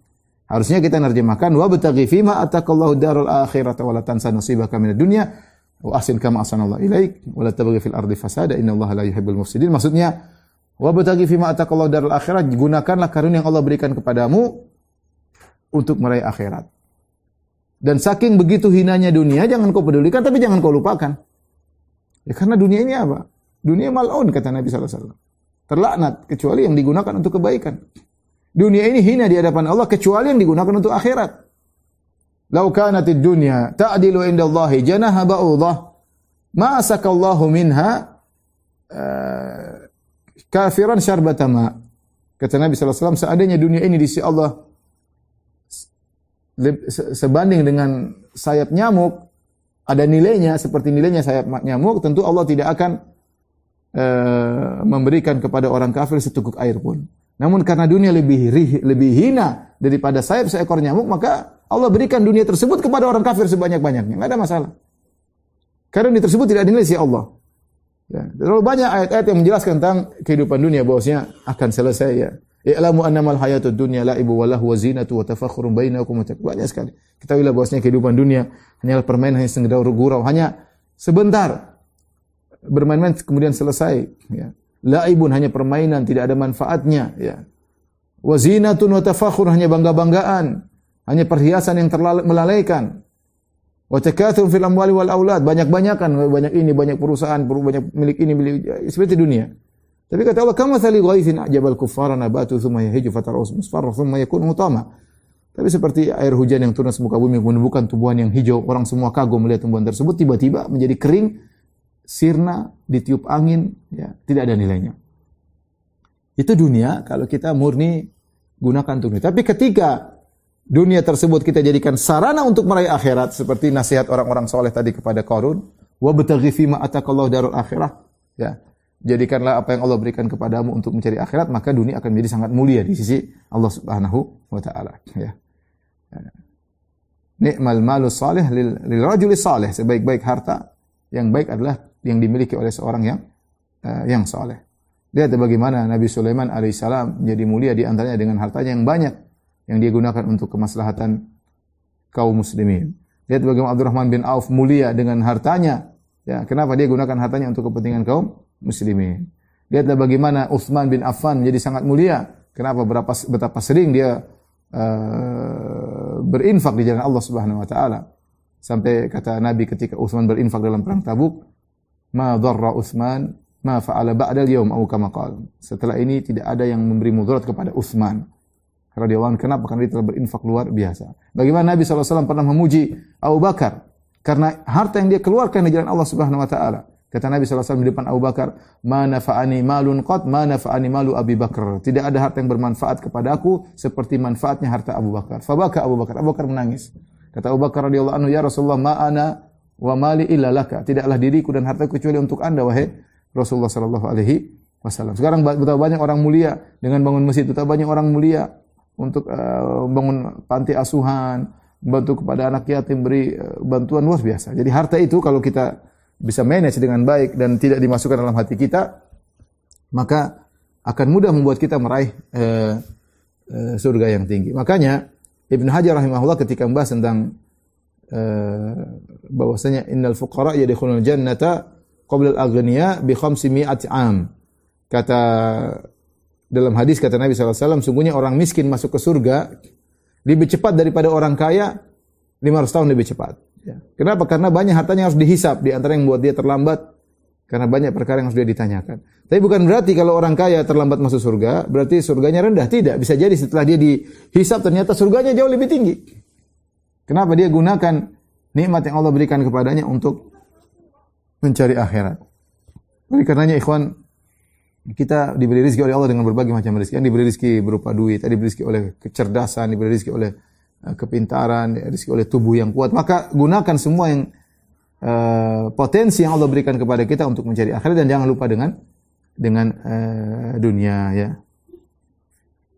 Harusnya kita nerjemahkan wa bataghi fima atakallahu darul akhirata wa la tansa nasibaka minad dunya wa ahsin kama ahsanallahu ilaik wa la tabghi fil ardi fasada innallaha la yuhibbul mufsidin. Maksudnya wa bataghi fima atakallahu darul akhirat gunakanlah karunia yang Allah berikan kepadamu untuk meraih akhirat. Dan saking begitu hinanya dunia jangan kau pedulikan tapi jangan kau lupakan. Ya karena dunia ini apa? Dunia mal'un kata Nabi sallallahu alaihi wasallam. Terlaknat kecuali yang digunakan untuk kebaikan. Dunia ini hina di hadapan Allah kecuali yang digunakan untuk akhirat. Lau kanatid dunya ta'dilu indallahi janaha ba'udah ma asakallahu minha uh, kafiran syarbatama. Kata Nabi SAW, seandainya dunia ini di sisi Allah sebanding dengan sayap nyamuk, ada nilainya seperti nilainya sayap nyamuk, tentu Allah tidak akan uh, memberikan kepada orang kafir seteguk air pun. Namun karena dunia lebih lebih hina daripada sayap seekor nyamuk, maka Allah berikan dunia tersebut kepada orang kafir sebanyak-banyaknya. Enggak ada masalah. Karena dunia tersebut tidak dinilai si Allah. Ya, terlalu banyak ayat-ayat yang menjelaskan tentang kehidupan dunia bahwasanya akan selesai ya. I'lamu annamal hayatud dunya la'ibu wa lahu wa zinatu wa tafakhurun bainakum banyak sekali. Kita Ketahuilah bahwasanya kehidupan dunia hanyalah permainan hanya sekedar gurau, hanya sebentar bermain-main kemudian selesai ya. La'ibun hanya permainan, tidak ada manfaatnya ya. Wa zinatun wa tafakhur hanya bangga-banggaan, hanya perhiasan yang melalaikan. Wa takatsur fil amwali wal aulad, banyak-banyakan, banyak ini, banyak perusahaan, banyak milik ini, milik seperti dunia. Tapi kata Allah, "Kama thali ghaithin ajabal kuffara nabatu thumma yahiju fatarus musfarra thumma yakun mutama." Tapi seperti air hujan yang turun semuka bumi menumbuhkan tumbuhan yang hijau, orang semua kagum melihat tumbuhan tersebut tiba-tiba menjadi kering, sirna, ditiup angin, ya, tidak ada nilainya. Itu dunia kalau kita murni gunakan dunia. Tapi ketika dunia tersebut kita jadikan sarana untuk meraih akhirat seperti nasihat orang-orang soleh tadi kepada Qarun, wa bataghi fi ma atakallahu darul akhirah, ya jadikanlah apa yang Allah berikan kepadamu untuk mencari akhirat, maka dunia akan menjadi sangat mulia di sisi Allah Subhanahu wa taala, ya. Ni'mal malu salih lil, lil rajuli salih, sebaik-baik harta yang baik adalah yang dimiliki oleh seorang yang uh, yang saleh. Lihat bagaimana Nabi Sulaiman alaihissalam menjadi mulia di antaranya dengan hartanya yang banyak yang dia gunakan untuk kemaslahatan kaum muslimin. Lihat bagaimana Abdurrahman bin Auf mulia dengan hartanya. Ya, kenapa dia gunakan hartanya untuk kepentingan kaum muslimin. Lihatlah bagaimana Uthman bin Affan menjadi sangat mulia. Kenapa berapa betapa sering dia uh, berinfak di jalan Allah Subhanahu wa taala. Sampai kata Nabi ketika Uthman berinfak dalam perang Tabuk, "Ma dharra Uthman ma fa'ala ba'da al-yawm aw kama Setelah ini tidak ada yang memberi mudarat kepada Uthman. Radhiyallahu anhu kenapa? Karena dia telah berinfak luar biasa. Bagaimana Nabi SAW pernah memuji Abu Bakar karena harta yang dia keluarkan di jalan Allah Subhanahu wa taala. Kata Nabi SAW di depan Abu Bakar, Mana fa'ani malun qat, mana fa'ani malu Abi Bakar. Tidak ada harta yang bermanfaat kepada aku seperti manfaatnya harta Abu Bakar. Fabaka Abu Bakar. Abu Bakar menangis. Kata Abu Bakar radhiyallahu anhu, Ya Rasulullah, ma'ana wa mali illa laka. Tidaklah diriku dan harta kecuali untuk anda, wahai Rasulullah sallallahu alaihi wasallam. Sekarang betapa banyak orang mulia dengan bangun masjid, betapa banyak orang mulia untuk uh, bangun panti asuhan, bantu kepada anak yatim, beri uh, bantuan luar biasa. Jadi harta itu kalau kita bisa manage dengan baik dan tidak dimasukkan dalam hati kita, maka akan mudah membuat kita meraih uh, uh, surga yang tinggi. Makanya Ibn Hajar rahimahullah ketika membahas tentang uh, bahwasanya innal fuqara yadkhulul jannata qabla al-aghniya bi khamsimi'ati am. Kata dalam hadis kata Nabi SAW, sungguhnya orang miskin masuk ke surga lebih cepat daripada orang kaya 500 tahun lebih cepat. Ya. Kenapa? Karena banyak hartanya harus dihisap. Di antara yang membuat dia terlambat, karena banyak perkara yang dia ditanyakan. Tapi bukan berarti kalau orang kaya terlambat masuk surga, berarti surganya rendah. Tidak. Bisa jadi setelah dia dihisap, ternyata surganya jauh lebih tinggi. Kenapa? Dia gunakan nikmat yang Allah berikan kepadanya untuk mencari akhirat. Oleh karenanya ikhwan, kita diberi rezeki oleh Allah dengan berbagai macam rezeki. Yang diberi rezeki berupa duit, tadi diberi rezeki oleh kecerdasan, diberi rezeki oleh Eh, kepintaran, rezeki oleh tubuh yang kuat. Maka gunakan semua yang uh, potensi yang Allah berikan kepada kita untuk mencari akhirat dan jangan lupa dengan dengan uh, dunia ya.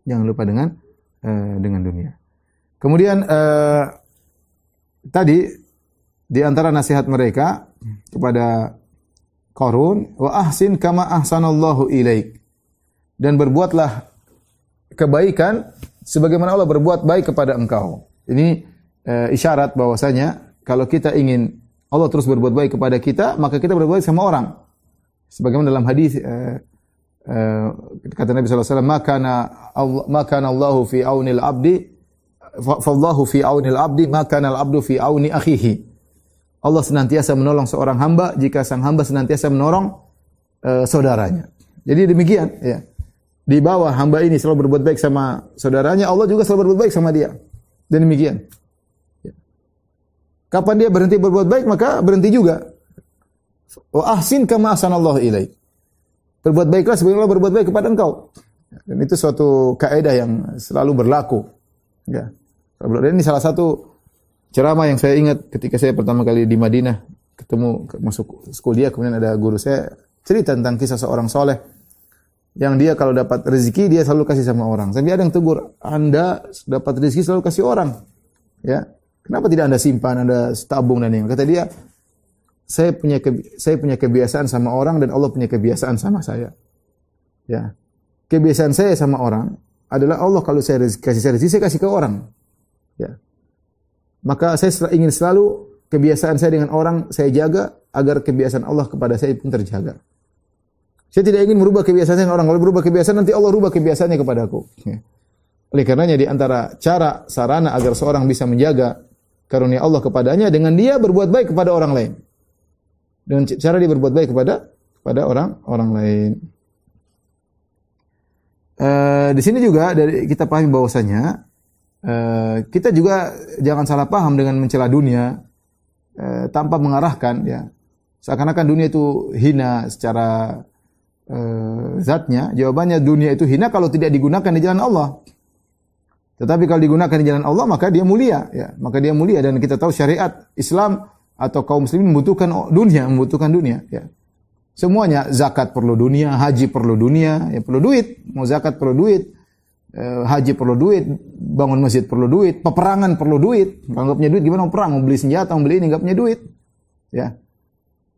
Jangan lupa dengan uh, dengan dunia. Kemudian uh, tadi di antara nasihat mereka kepada Qarun wa ahsin kama ahsanallahu ilaik dan berbuatlah kebaikan sebagaimana Allah berbuat baik kepada engkau. Ini e, isyarat bahwasanya kalau kita ingin Allah terus berbuat baik kepada kita, maka kita berbuat baik sama orang. Sebagaimana dalam hadis e, e, kata Nabi wasallam, "Maka Allah maka Allahu fi aunil abdi fallahu fi aunil abdi maka al abdu fi auni akhihi." Allah senantiasa menolong seorang hamba jika sang hamba senantiasa menolong e, saudaranya. Jadi demikian ya di bawah hamba ini selalu berbuat baik sama saudaranya, Allah juga selalu berbuat baik sama dia. Dan demikian. Kapan dia berhenti berbuat baik, maka berhenti juga. Wa ahsin kama ahsanallahu ilaik. Berbuat baiklah sebagaimana Allah berbuat baik kepada engkau. Dan itu suatu kaidah yang selalu berlaku. Ya. Dan ini salah satu ceramah yang saya ingat ketika saya pertama kali di Madinah ketemu masuk kuliah kemudian ada guru saya cerita tentang kisah seorang soleh yang dia kalau dapat rezeki dia selalu kasih sama orang. Sampai ada yang tegur, Anda dapat rezeki selalu kasih orang. Ya. Kenapa tidak Anda simpan, Anda tabung dan yang kata dia, saya punya saya punya kebiasaan sama orang dan Allah punya kebiasaan sama saya. Ya. Kebiasaan saya sama orang adalah Allah kalau saya kasih saya rezeki saya kasih ke orang. Ya. Maka saya ingin selalu kebiasaan saya dengan orang saya jaga agar kebiasaan Allah kepada saya pun terjaga. Saya tidak ingin merubah kebiasaan dengan orang. Kalau berubah kebiasaan nanti Allah rubah kebiasaannya kepadaku. Ya. Oleh karenanya di antara cara sarana agar seorang bisa menjaga karunia Allah kepadanya dengan dia berbuat baik kepada orang lain. Dengan cara dia berbuat baik kepada kepada orang orang lain. Uh, di sini juga dari kita pahami bahwasanya uh, kita juga jangan salah paham dengan mencela dunia uh, tanpa mengarahkan ya. Seakan-akan dunia itu hina secara zatnya. Jawabannya dunia itu hina kalau tidak digunakan di jalan Allah. Tetapi kalau digunakan di jalan Allah maka dia mulia ya. Maka dia mulia dan kita tahu syariat Islam atau kaum muslimin membutuhkan dunia, membutuhkan dunia ya. Semuanya zakat perlu dunia, haji perlu dunia, ya perlu duit. Mau zakat perlu duit, eh, haji perlu duit, bangun masjid perlu duit, peperangan perlu duit. Kalau nggak punya duit gimana mau perang? Mau beli senjata, mau beli ini nggak punya duit. Ya.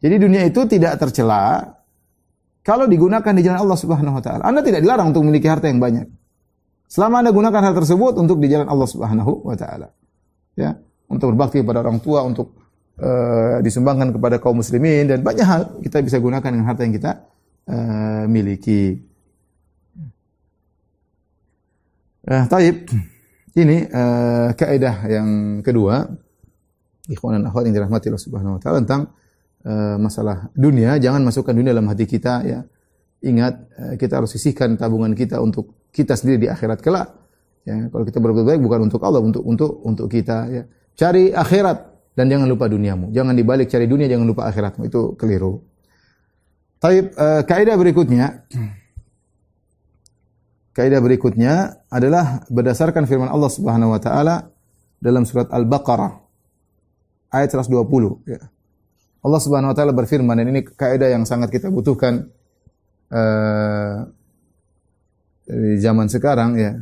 Jadi dunia itu tidak tercela kalau digunakan di jalan Allah Subhanahu wa taala. Anda tidak dilarang untuk memiliki harta yang banyak. Selama Anda gunakan hal tersebut untuk di jalan Allah Subhanahu wa taala. Ya, untuk berbakti kepada orang tua, untuk uh, disumbangkan kepada kaum muslimin dan banyak hal kita bisa gunakan dengan harta yang kita uh, miliki. Nah, taib. Ini uh, kaidah yang kedua. Ikhwan dan akhwat yang dirahmati Allah Subhanahu wa taala tentang uh, masalah dunia, jangan masukkan dunia dalam hati kita ya. Ingat kita harus sisihkan tabungan kita untuk kita sendiri di akhirat kelak. Ya, kalau kita berbuat baik bukan untuk Allah, untuk untuk untuk kita ya. Cari akhirat dan jangan lupa duniamu. Jangan dibalik cari dunia, jangan lupa akhiratmu. Itu keliru. Taib, uh, kaidah berikutnya, kaidah berikutnya adalah berdasarkan firman Allah Subhanahu wa taala dalam surat Al-Baqarah ayat 120 ya. Allah Subhanahu wa taala berfirman dan ini kaidah yang sangat kita butuhkan uh, di zaman sekarang ya.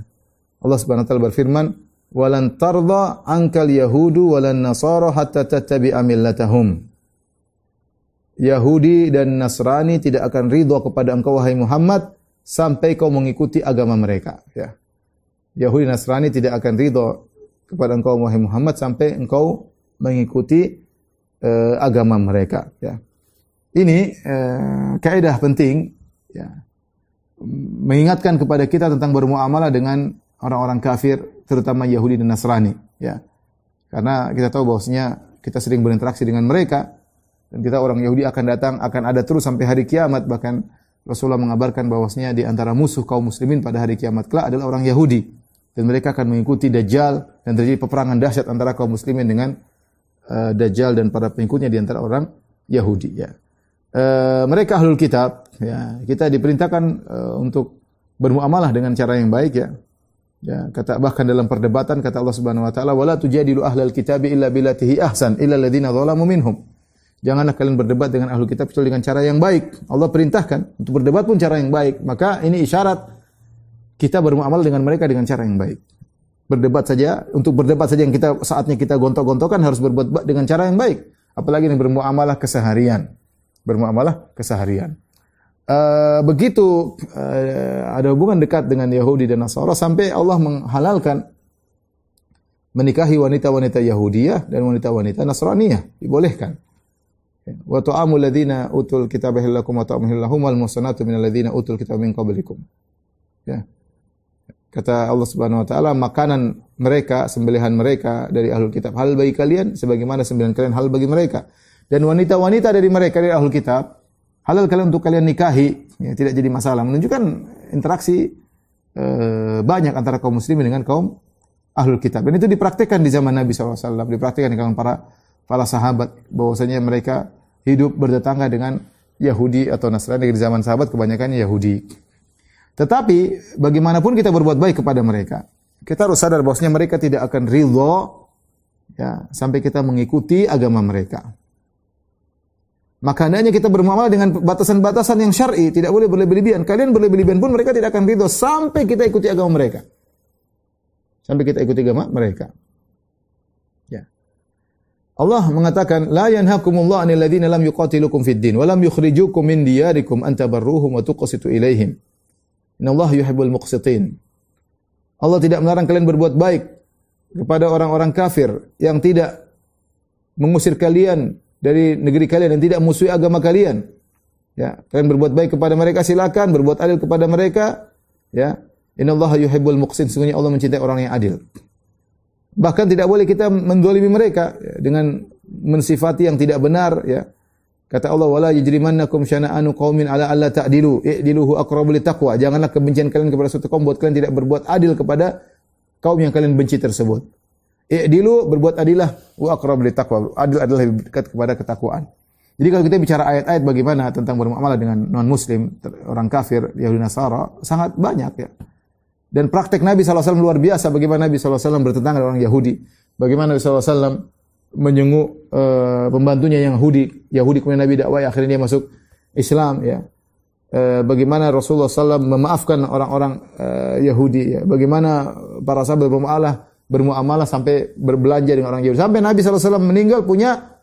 Allah Subhanahu wa taala berfirman, walan tarda ankal yahudu walan nasara hatta tattabi'a millatahum. Yahudi dan Nasrani tidak akan ridho kepada engkau wahai Muhammad sampai kau mengikuti agama mereka ya. Yahudi Nasrani tidak akan ridho kepada engkau wahai Muhammad sampai engkau mengikuti uh, agama mereka ya. Ini uh, kaidah penting ya. Mengingatkan kepada kita tentang bermuamalah dengan orang-orang kafir terutama Yahudi dan Nasrani ya. Karena kita tahu bahwasanya kita sering berinteraksi dengan mereka dan kita orang Yahudi akan datang akan ada terus sampai hari kiamat bahkan Rasulullah mengabarkan bahwasanya di antara musuh kaum muslimin pada hari kiamat kelak adalah orang Yahudi dan mereka akan mengikuti Dajjal dan terjadi peperangan dahsyat antara kaum muslimin dengan uh, Dajjal dan para pengikutnya di antara orang Yahudi ya. Uh, mereka ahlul kitab ya, kita diperintahkan uh, untuk bermuamalah dengan cara yang baik ya. Ya, kata bahkan dalam perdebatan kata Allah Subhanahu wa taala wala tujadilu ahlal kitabi illa billatihi ahsan illa alladziina dzalamu minhum. Janganlah kalian berdebat dengan ahlu kitab kecuali dengan cara yang baik. Allah perintahkan untuk berdebat pun cara yang baik. Maka ini isyarat kita bermuamal dengan mereka dengan cara yang baik. Berdebat saja, untuk berdebat saja yang kita saatnya kita gontok-gontokan harus berbuat dengan cara yang baik. Apalagi ini bermuamalah keseharian. Bermuamalah keseharian. Uh, begitu uh, ada hubungan dekat dengan Yahudi dan Nasara sampai Allah menghalalkan menikahi wanita-wanita Yahudiyah dan wanita-wanita Nasraniyah dibolehkan. Wa ladzina utul kitaba hilakum wa ta'amul lahum wal musanatu minal utul kitaba min qablikum. Ya. Kata Allah Subhanahu wa taala, makanan mereka, sembelihan mereka dari ahlul kitab hal bagi kalian sebagaimana sembelihan kalian hal bagi mereka. Dan wanita-wanita dari mereka dari ahlul kitab halal kalian untuk kalian nikahi, ya, tidak jadi masalah. Menunjukkan interaksi e, banyak antara kaum muslimin dengan kaum ahlul kitab. Dan itu dipraktikkan di zaman Nabi SAW, dipraktikkan di kalangan para para sahabat, bahwasanya mereka hidup bertetangga dengan Yahudi atau Nasrani di zaman sahabat kebanyakan Yahudi. Tetapi bagaimanapun kita berbuat baik kepada mereka, kita harus sadar bahwasanya mereka tidak akan ridho ya sampai kita mengikuti agama mereka. Maka hendaknya kita bermuamalah dengan batasan-batasan yang syar'i, tidak boleh berlebih-lebihan. Kalian berlebih-lebihan pun mereka tidak akan ridho sampai kita ikuti agama mereka. Sampai kita ikuti agama mereka. Ya. Allah mengatakan, "La yanhakumullah 'anil ladzina lam yuqatilukum fid din wa lam yukhrijukum min diyarikum an tabarruhum wa tuqsitu ilaihim." Innallaha yuhibbul muqsitin. Allah tidak melarang kalian berbuat baik kepada orang-orang kafir yang tidak mengusir kalian dari negeri kalian dan tidak musuhi agama kalian. Ya, kalian berbuat baik kepada mereka silakan, berbuat adil kepada mereka. Ya, innallaha yuhibbul muqsin. Sungguhnya Allah mencintai orang yang adil. Bahkan tidak boleh kita mendolimi mereka ya, dengan mensifati yang tidak benar. Ya, kata Allah wala yajrimannakum syana'anu qaumin ala alla ta'dilu i'diluhu aqrabu taqwa. Janganlah kebencian kalian kepada suatu kaum buat kalian tidak berbuat adil kepada kaum yang kalian benci tersebut. I'dilu berbuat adilah wa aqrab taqwa. Adil adalah lebih dekat kepada ketakwaan. Jadi kalau kita bicara ayat-ayat bagaimana tentang bermuamalah dengan non muslim, orang kafir, Yahudi Nasara, sangat banyak ya. Dan praktek Nabi SAW luar biasa bagaimana Nabi SAW bertentangan dengan orang Yahudi. Bagaimana Nabi SAW menyenguk uh, pembantunya yang Yahudi. Yahudi kemudian Nabi dakwah akhirnya dia masuk Islam ya. Uh, bagaimana Rasulullah SAW memaafkan orang-orang uh, Yahudi ya. Bagaimana para sahabat bermuamalah bermuamalah sampai berbelanja dengan orang Yahudi. Sampai Nabi SAW meninggal punya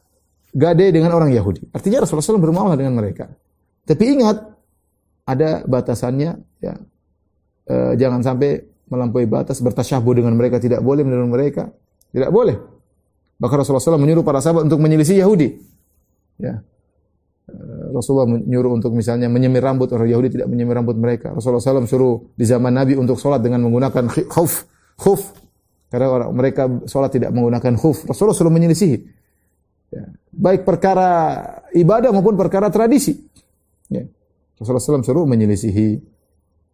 gade dengan orang Yahudi. Artinya Rasulullah SAW bermuamalah dengan mereka. Tapi ingat, ada batasannya. Ya. E, jangan sampai melampaui batas, bertasyabuh dengan mereka. Tidak boleh meniru mereka. Tidak boleh. Bahkan Rasulullah SAW menyuruh para sahabat untuk menyelisih Yahudi. Ya. E, Rasulullah menyuruh untuk misalnya menyemir rambut orang Yahudi tidak menyemir rambut mereka. Rasulullah SAW suruh di zaman Nabi untuk sholat dengan menggunakan khuf, khuf karena orang mereka sholat tidak menggunakan khuf. Rasulullah selalu menyelisihi. Ya. Baik perkara ibadah maupun perkara tradisi. Ya. Rasulullah SAW suruh menyelisihi.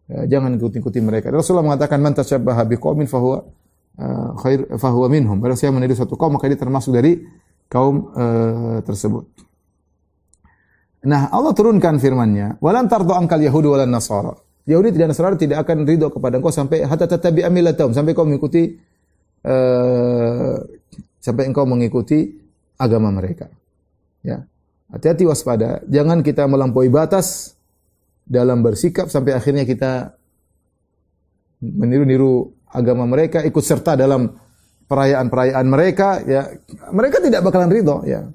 Ya, jangan ikuti-ikuti mereka. Rasulullah mengatakan man tasyabbaha biqaumin fahuwa uh, khair fahuwa minhum. Kalau siapa meniru satu kaum maka dia termasuk dari kaum uh, tersebut. Nah, Allah turunkan firman-Nya, "Walan tardu angkal yahudi walan nasara." Yahudi tidak Nasrani tidak akan ridho kepada engkau sampai hatta tatabi amilatahum, sampai kau mengikuti uh, sampai engkau mengikuti agama mereka. Ya. Hati-hati waspada, jangan kita melampaui batas dalam bersikap sampai akhirnya kita meniru-niru agama mereka, ikut serta dalam perayaan-perayaan mereka, ya mereka tidak bakalan ridho, ya.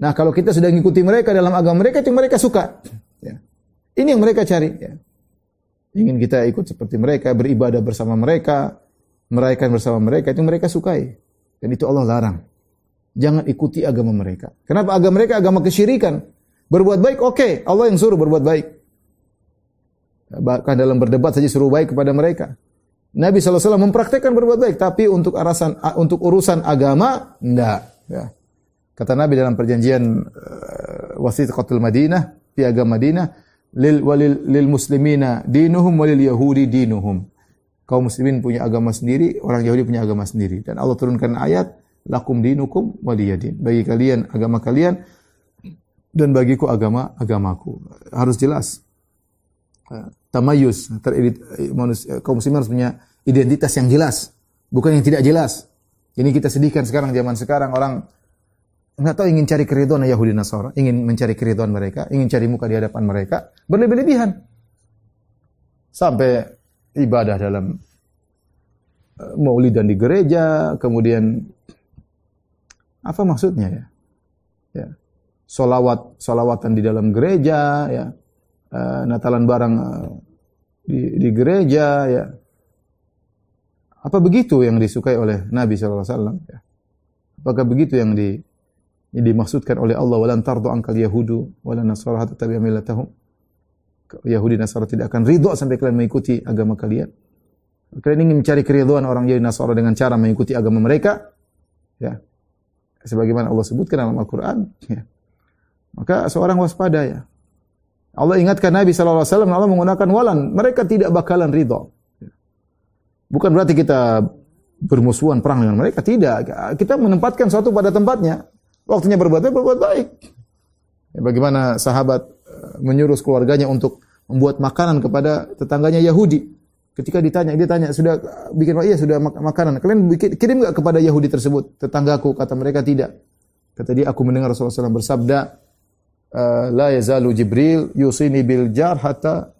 Nah kalau kita sudah mengikuti mereka dalam agama mereka, itu mereka suka. Ya. Ini yang mereka cari. Ya. Ingin kita ikut seperti mereka, beribadah bersama mereka, merayakan bersama mereka itu mereka sukai. Dan itu Allah larang. Jangan ikuti agama mereka. Kenapa agama mereka agama kesyirikan? Berbuat baik oke, okay. Allah yang suruh berbuat baik. Bahkan dalam berdebat saja suruh baik kepada mereka. Nabi SAW mempraktekkan berbuat baik, tapi untuk arasan untuk urusan agama enggak. Ya. Kata Nabi dalam perjanjian uh, wasiqatul Madinah, piagam Madinah, lil walil lil muslimina dinuhum walil yahudi dinuhum kaum muslimin punya agama sendiri, orang Yahudi punya agama sendiri. Dan Allah turunkan ayat, lakum dinukum waliyadin. Bagi kalian agama kalian dan bagiku agama agamaku. Harus jelas. Eh, tamayus, manusia, kaum muslimin harus punya identitas yang jelas, bukan yang tidak jelas. Ini kita sedihkan sekarang zaman sekarang orang nggak tahu ingin cari keridhaan Yahudi Nasara, ingin mencari keridhaan mereka, ingin cari muka di hadapan mereka, berlebih-lebihan. Sampai ibadah dalam uh, maulidan di gereja, kemudian apa maksudnya ya? Ya. Solawat, solawatan di dalam gereja, ya. Uh, Natalan barang uh, di, di gereja, ya. Apa begitu yang disukai oleh Nabi SAW? Ya. Apakah begitu yang di, yang dimaksudkan oleh Allah? Walan tardu angkal Yahudu, walan nasara hatta tabi'a millatahum. Yahudi Nasara tidak akan ridho sampai kalian mengikuti agama kalian. Kalian ingin mencari keridhaan orang Yahudi Nasara dengan cara mengikuti agama mereka, ya. Sebagaimana Allah sebutkan dalam Al-Qur'an, ya. Maka seorang waspada ya. Allah ingatkan Nabi wasallam Allah menggunakan walan, mereka tidak bakalan ridho. Bukan berarti kita bermusuhan perang dengan mereka, tidak. Kita menempatkan suatu pada tempatnya. Waktunya berbuat baik, berbuat baik. Ya, bagaimana sahabat menyuruh keluarganya untuk membuat makanan kepada tetangganya Yahudi. Ketika ditanya, dia tanya, sudah bikin iya sudah makanan. Kalian bikin, kirim nggak kepada Yahudi tersebut? Tetanggaku kata mereka tidak. Kata dia, aku mendengar Rasulullah SAW bersabda, uh, la yazalu Jibril yusini bil jar hatta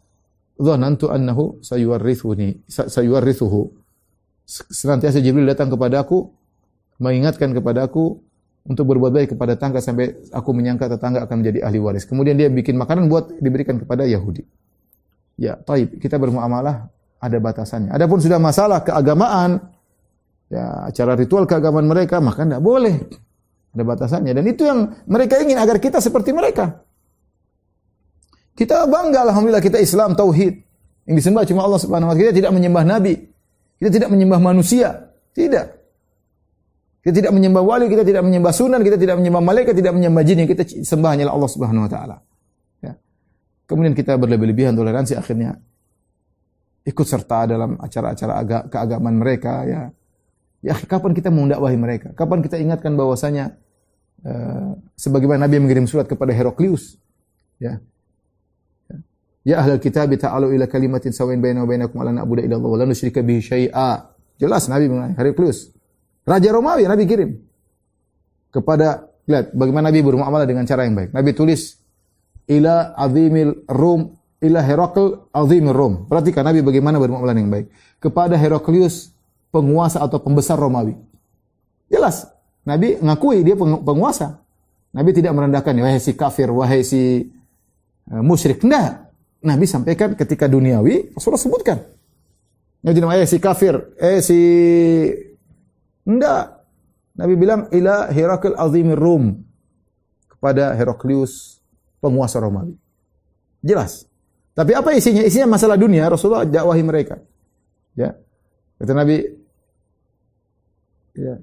dhanantu annahu sayuwarrithuni sayuwarrithuhu. Senantiasa Jibril datang kepadaku mengingatkan kepadaku untuk berbuat baik kepada tetangga sampai aku menyangka tetangga akan menjadi ahli waris. Kemudian dia bikin makanan buat diberikan kepada Yahudi. Ya, taib. Kita bermuamalah ada batasannya. Adapun sudah masalah keagamaan, ya acara ritual keagamaan mereka, maka tidak boleh. Ada batasannya. Dan itu yang mereka ingin agar kita seperti mereka. Kita bangga alhamdulillah kita Islam tauhid. Yang disembah cuma Allah Subhanahu wa taala. Kita tidak menyembah nabi. Kita tidak menyembah manusia. Tidak. Kita tidak menyembah wali, kita tidak menyembah sunan, kita tidak menyembah malaikat, tidak menyembah jin. Kita sembah hanyalah Allah Subhanahu wa taala. Ya. Kemudian kita berlebih-lebihan toleransi akhirnya ikut serta dalam acara-acara agak keagamaan mereka ya. Ya, kapan kita mau mendakwahi mereka? Kapan kita ingatkan bahwasanya uh, sebagaimana Nabi mengirim surat kepada Heraklius ya. Ya ahlal kitab ta'alu ila kalimatin sawain baina wa bainakum alla na'budu illa Allah wa la nusyrika bihi syai'a. Jelas Nabi mengenai Heraklius. Raja Romawi Nabi kirim kepada lihat bagaimana Nabi bermuamalah dengan cara yang baik. Nabi tulis ila azimil Rum ila Herakl azimil Rum. Perhatikan Nabi bagaimana bermuamalah yang baik kepada Heraklius penguasa atau pembesar Romawi. Jelas, Nabi ngakui dia penguasa. Nabi tidak merendahkan, wahai si kafir, wahai si uh, musyrik. Nah, Nabi sampaikan ketika duniawi, Rasulullah sebutkan. Nabi tidak wahai si kafir, eh si... Enggak. Nabi bilang, ila Herakl azimir Rum. Kepada Heraklius, penguasa Romawi. Jelas. Tapi apa isinya? Isinya masalah dunia, Rasulullah dakwahi mereka. Ya. Kata Nabi, Ya.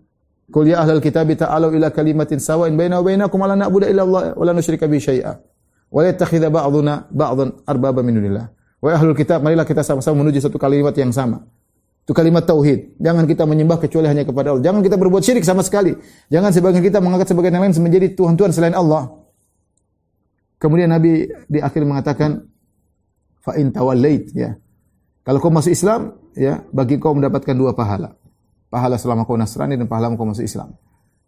Qul ya ahlal kitab ta'alu ila kalimatin sawa'in baina wa bainakum alla na'budu illa Allah wa la nusyrika bihi syai'a. Wa la yattakhidha ba'dhan arbaba min dunillah. Wa ahlul kitab marilah kita sama-sama menuju satu kalimat yang sama. Itu kalimat tauhid. Jangan kita menyembah kecuali hanya kepada Allah. Jangan kita berbuat syirik sama sekali. Jangan sebagian kita mengangkat sebagian yang lain menjadi tuhan-tuhan selain Allah. Kemudian Nabi di akhir mengatakan fa in tawallait ya. Kalau kau masuk Islam ya, bagi kau mendapatkan dua pahala pahala selama kau Nasrani dan pahala kau masuk Islam.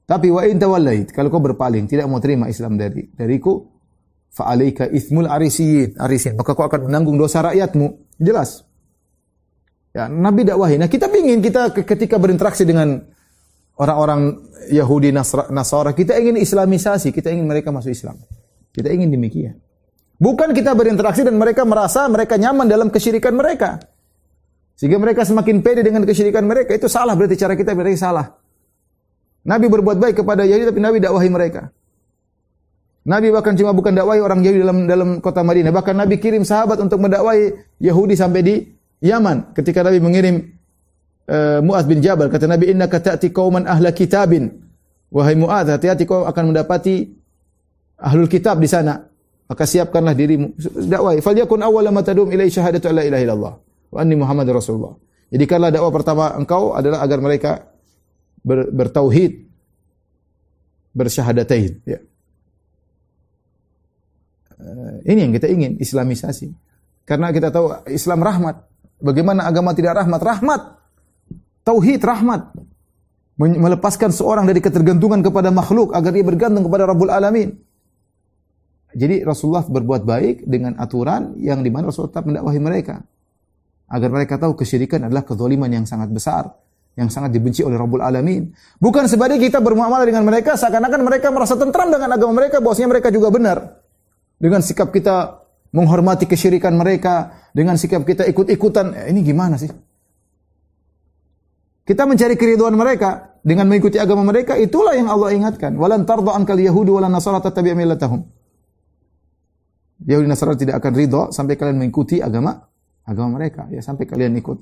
Tapi wa in tawallait, kalau kau berpaling, tidak mau terima Islam dari dariku, fa alaika itsmul arisiyin, arisin, maka kau akan menanggung dosa rakyatmu. Jelas. Ya, Nabi dakwahi. Nah, kita ingin kita ketika berinteraksi dengan orang-orang Yahudi Nasara, kita ingin islamisasi, kita ingin mereka masuk Islam. Kita ingin demikian. Bukan kita berinteraksi dan mereka merasa mereka nyaman dalam kesyirikan mereka. Sehingga mereka semakin pede dengan kesyirikan mereka. Itu salah berarti cara kita berarti salah. Nabi berbuat baik kepada Yahudi tapi Nabi dakwahi mereka. Nabi bahkan cuma bukan dakwahi orang Yahudi dalam dalam kota Madinah, bahkan Nabi kirim sahabat untuk mendakwahi Yahudi sampai di Yaman. Ketika Nabi mengirim uh, Muaz bin Jabal, kata Nabi, "Inna ta'ti qauman ahla kitabin." Wahai Muaz, hati-hati kau akan mendapati ahlul kitab di sana. Maka siapkanlah dirimu. Dakwahi. Falyakun awwala ma tadum ilai syahadatu la ilaha illallah wa anni Muhammad Rasulullah. Jadi kalau dakwah pertama engkau adalah agar mereka ber, bertauhid, bersyahadatain. Ya. Uh, ini yang kita ingin, Islamisasi. Karena kita tahu Islam rahmat. Bagaimana agama tidak rahmat? Rahmat. Tauhid rahmat. Melepaskan seorang dari ketergantungan kepada makhluk agar dia bergantung kepada Rabbul Alamin. Jadi Rasulullah berbuat baik dengan aturan yang di mana Rasulullah tetap mendakwahi mereka agar mereka tahu kesyirikan adalah kezaliman yang sangat besar yang sangat dibenci oleh Rabbul Alamin. Bukan sebaliknya kita bermuamalah dengan mereka seakan-akan mereka merasa tentram dengan agama mereka, bahwasanya mereka juga benar. Dengan sikap kita menghormati kesyirikan mereka, dengan sikap kita ikut-ikutan, eh, ini gimana sih? Kita mencari keriduan mereka dengan mengikuti agama mereka, itulah yang Allah ingatkan. Walan tarda ankal yahudi walan nasara tattabi' millatahum. Yahudi Nasara tidak akan ridho sampai kalian mengikuti agama agama mereka ya sampai kalian ikut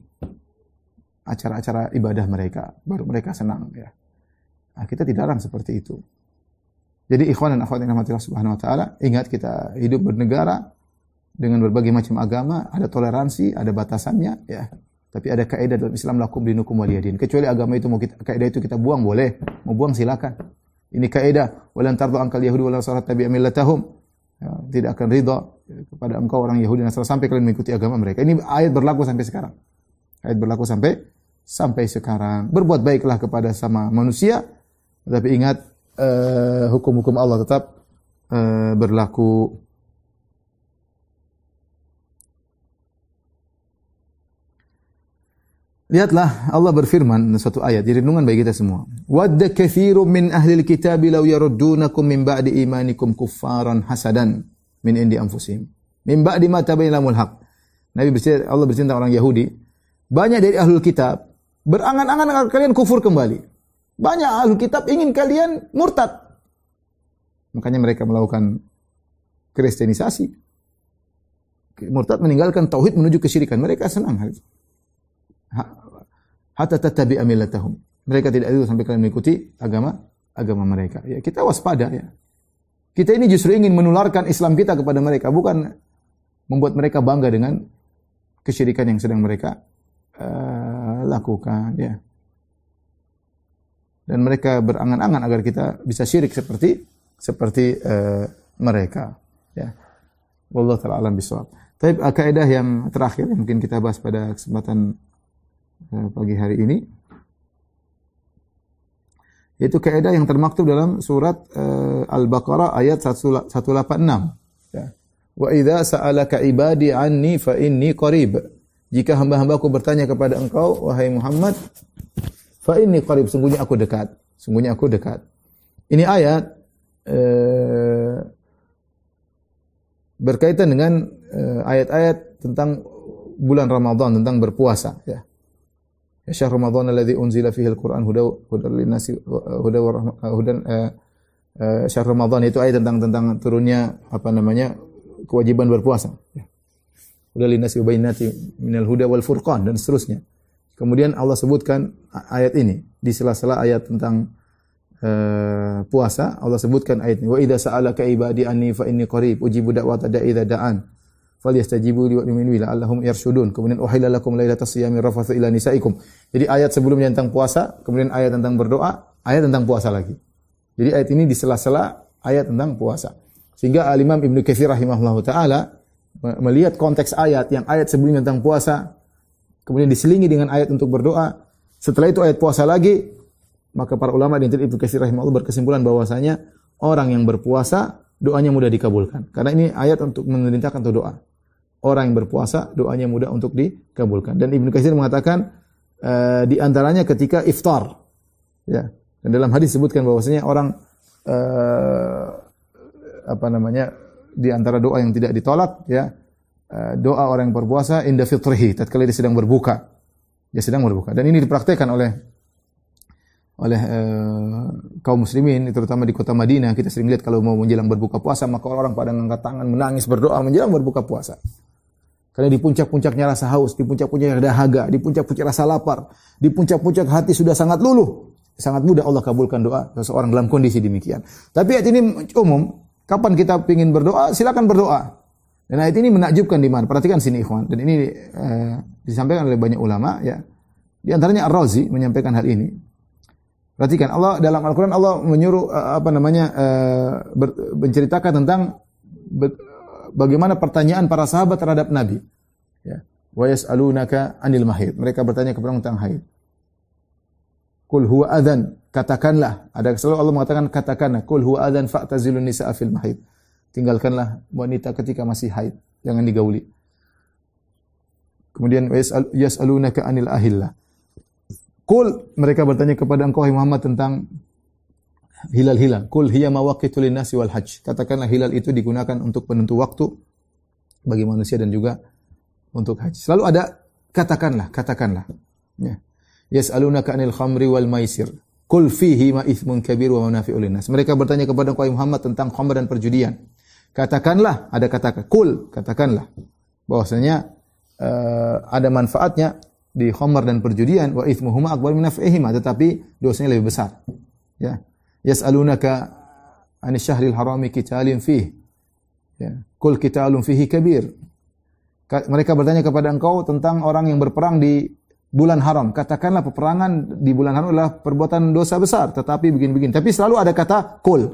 acara-acara ibadah mereka baru mereka senang ya. Nah, kita tidak larang seperti itu. Jadi ikhwan dan akhwat yang rahmatillah subhanahu wa taala, ingat kita hidup bernegara dengan berbagai macam agama, ada toleransi, ada batasannya ya. Tapi ada kaidah dalam Islam lakum dinukum waliyadin. Kecuali agama itu mau kita kaidah itu kita buang boleh, mau buang silakan. Ini kaidah walan tardu angkal yahudi wala salat tabi'a millatahum ya, tidak akan ridha kepada engkau orang Yahudi Nasrani sampai kalian mengikuti agama mereka. Ini ayat berlaku sampai sekarang. Ayat berlaku sampai sampai sekarang. Berbuat baiklah kepada sama manusia, tetapi ingat eh, hukum-hukum Allah tetap uh, berlaku Lihatlah Allah berfirman dalam satu ayat, jadi renungan bagi kita semua. Wadda kathiru min ahli alkitab law yaruddunakum min ba'di imanikum kuffaran hasadan min indi anfusihim. Min ba'di ma tabayyana lahumul haq. Nabi bercerita, Allah bercerita orang Yahudi, banyak dari ahli kitab berangan-angan agar kalian kufur kembali. Banyak ahli kitab ingin kalian murtad. Makanya mereka melakukan kristenisasi. Murtad meninggalkan tauhid menuju kesyirikan. Mereka senang hal itu hatta tattabi amilatahum. Mereka tidak itu sampai kalian mengikuti agama agama mereka. Ya, kita waspada ya. Kita ini justru ingin menularkan Islam kita kepada mereka, bukan membuat mereka bangga dengan kesyirikan yang sedang mereka uh, lakukan ya. Dan mereka berangan-angan agar kita bisa syirik seperti seperti uh, mereka ya. Wallahu taala alam bisawab. Tapi kaidah yang terakhir mungkin kita bahas pada kesempatan Eh, pagi hari ini yaitu kaidah yang termaktub dalam surat uh, Al-Baqarah ayat 186 ya. Wa idza sa'alaka ibadi anni fa inni qarib. Jika hamba-hambaku bertanya kepada engkau wahai Muhammad fa inni qarib sungguhnya aku dekat. Sungguhnya aku dekat. Ini ayat uh, berkaitan dengan ayat-ayat uh, tentang bulan Ramadan tentang berpuasa ya. Ya syahr Ramadan alladzi unzila fihi al-Qur'an huda hudan linnasi huda wa hudan uh, uh, syahr Ramadan itu ayat tentang tentang turunnya apa namanya kewajiban berpuasa. Ya. Huda linnasi bainati minal huda wal furqan dan seterusnya. Kemudian Allah sebutkan ayat ini di sela-sela ayat tentang uh, puasa Allah sebutkan ayat ini wa idza sa'alaka ibadi anni fa inni qarib ujibu da'wata da'i idza da'an falyastajibu li yu'minu la'allahum yarshudun. Kemudian uhilla lakum lailatas siyami rafathu ila nisaikum. Jadi ayat sebelumnya tentang puasa, kemudian ayat tentang berdoa, ayat tentang puasa lagi. Jadi ayat ini di sela-sela ayat tentang puasa. Sehingga Al-Imam Ibnu Katsir rahimahullahu taala melihat konteks ayat yang ayat sebelumnya tentang puasa, kemudian diselingi dengan ayat untuk berdoa. Setelah itu ayat puasa lagi, maka para ulama di Ibnu Katsir rahimahullah berkesimpulan bahwasanya orang yang berpuasa doanya mudah dikabulkan. Karena ini ayat untuk memerintahkan untuk doa. Orang yang berpuasa doanya mudah untuk dikabulkan. Dan Ibnu Katsir mengatakan uh, di antaranya ketika iftar. Ya. Dan dalam hadis disebutkan bahwasanya orang uh, apa namanya di antara doa yang tidak ditolak ya uh, doa orang yang berpuasa inda fitrihi tatkala dia sedang berbuka. Dia sedang berbuka. Dan ini dipraktekkan oleh oleh uh, kaum muslimin terutama di kota Madinah. Kita sering lihat kalau mau menjelang berbuka puasa maka orang pada mengangkat tangan menangis berdoa menjelang berbuka puasa. Karena di puncak-puncaknya rasa haus di puncak-puncaknya dahaga di puncak-puncak rasa lapar di puncak-puncak hati sudah sangat luluh. Sangat mudah Allah kabulkan doa seseorang dalam kondisi demikian. Tapi ayat ini umum. Kapan kita ingin berdoa silakan berdoa. Dan ayat ini menakjubkan di mana? Perhatikan sini ikhwan. Dan ini uh, disampaikan oleh banyak ulama ya. Di antaranya Ar-Razi menyampaikan hal ini Perhatikan Allah dalam Al-Qur'an Allah menyuruh eh, apa namanya ber, menceritakan tentang bagaimana pertanyaan para sahabat terhadap Nabi. Ya. Wa yas'alunaka 'anil mahid. Mereka bertanya kepada tentang haid. Kul huwa adzan, katakanlah. Ada selalu Allah mengatakan katakanlah, kul huwa adzan fa'tazilun nisaa fil mahid. Tinggalkanlah wanita ketika masih haid, jangan digauli. Kemudian yas'alunaka 'anil ahillah. Kul mereka bertanya kepada engkau Muhammad tentang hilal-hilal. Kul hiya mawaqitul nasi wal hajj. Katakanlah hilal itu digunakan untuk penentu waktu bagi manusia dan juga untuk haji. Selalu ada katakanlah, katakanlah. Ya. Yas'alunaka 'anil khamri wal maisir. Kul fihi ma ithmun kabir wa manafi'ul linnas. Mereka bertanya kepada engkau Muhammad tentang khamr dan perjudian. Katakanlah, ada kata kul, katakanlah bahwasanya uh, ada manfaatnya di khamar dan perjudian wa ithmuhuma akbar min naf'ihima tetapi dosanya lebih besar. Ya. Yas'alunaka anis syahril harami qitalin fih. Ya. Kul qitalun fihi kabir. Mereka bertanya kepada engkau tentang orang yang berperang di bulan haram. Katakanlah peperangan di bulan haram adalah perbuatan dosa besar, tetapi begini-begini. Tapi selalu ada kata kul.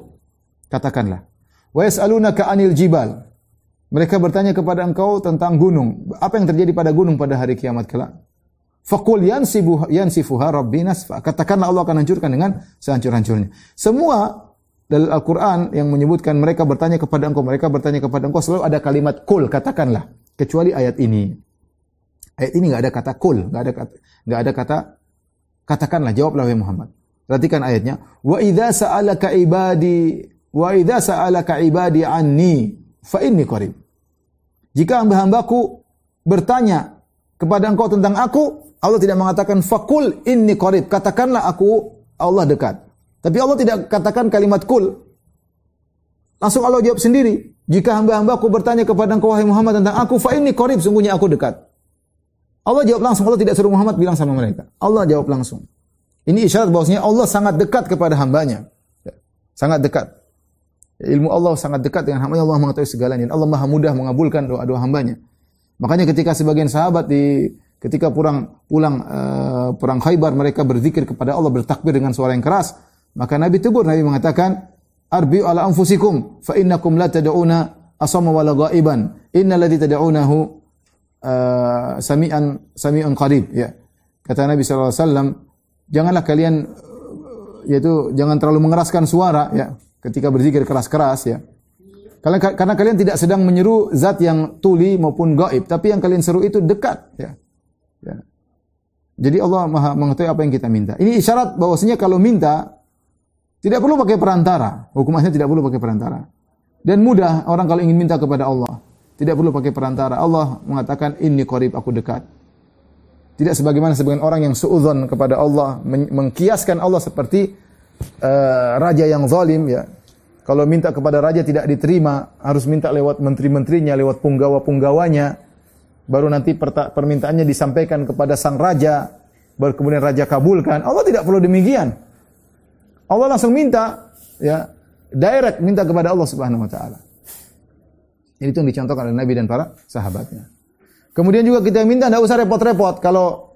Katakanlah. Wa yas'alunaka anil jibal. Mereka bertanya kepada engkau tentang gunung. Apa yang terjadi pada gunung pada hari kiamat kelak? Fakul yansibu yansifuha rabbi nasfa. Katakanlah Allah akan hancurkan dengan sehancur-hancurnya. Semua dalil Al-Quran yang menyebutkan mereka bertanya kepada engkau, mereka bertanya kepada engkau, selalu ada kalimat kul, katakanlah. Kecuali ayat ini. Ayat ini nggak ada kata kul, nggak ada kata, nggak ada kata katakanlah, jawablah wahai Muhammad. Perhatikan ayatnya. Wa idza sa'alaka ibadi wa idza sa'alaka ibadi anni fa inni qarib. Jika hamba-hambaku bertanya kepada engkau tentang aku, Allah tidak mengatakan fakul inni qarib. Katakanlah aku Allah dekat. Tapi Allah tidak katakan kalimat kul. Langsung Allah jawab sendiri. Jika hamba-hambaku bertanya kepada engkau wahai Muhammad tentang aku, fa inni qarib, sungguhnya aku dekat. Allah jawab langsung. Allah tidak suruh Muhammad bilang sama mereka. Allah jawab langsung. Ini isyarat bahwasanya Allah sangat dekat kepada hambanya. Sangat dekat. Ilmu Allah sangat dekat dengan hambanya. Allah mengetahui segalanya. Allah maha mudah mengabulkan doa-doa hambanya. Makanya ketika sebagian sahabat di ketika pulang pulang uh, perang Khaybar mereka berzikir kepada Allah bertakbir dengan suara yang keras maka Nabi tegur, Nabi mengatakan, Arbi'u ala anfusikum, fa innakum la tad'una asama wala ghaiban. Innal ladzi tad'unahu uh, sami'an sami'un qarib. Ya. Kata Nabi sallallahu alaihi wasallam, janganlah kalian yaitu jangan terlalu mengeraskan suara ya ketika berzikir keras-keras ya. Karena, karena kalian tidak sedang menyeru zat yang tuli maupun gaib, tapi yang kalian seru itu dekat ya. Ya. Jadi Allah Maha mengetahui apa yang kita minta. Ini isyarat bahwasanya kalau minta tidak perlu pakai perantara. Hukumannya tidak perlu pakai perantara. Dan mudah orang kalau ingin minta kepada Allah. Tidak perlu pakai perantara. Allah mengatakan, ini korib aku dekat. Tidak sebagaimana sebagian orang yang suudzon kepada Allah. Mengkiaskan Allah seperti uh, raja yang zalim. ya. Kalau minta kepada raja tidak diterima. Harus minta lewat menteri-menterinya, lewat punggawa-punggawanya. Baru nanti permintaannya disampaikan kepada sang raja. Baru kemudian raja kabulkan. Allah tidak perlu demikian. Allah langsung minta ya direct minta kepada Allah Subhanahu wa taala. Ini itu yang dicontohkan oleh Nabi dan para sahabatnya. Kemudian juga kita minta tidak usah repot-repot. Kalau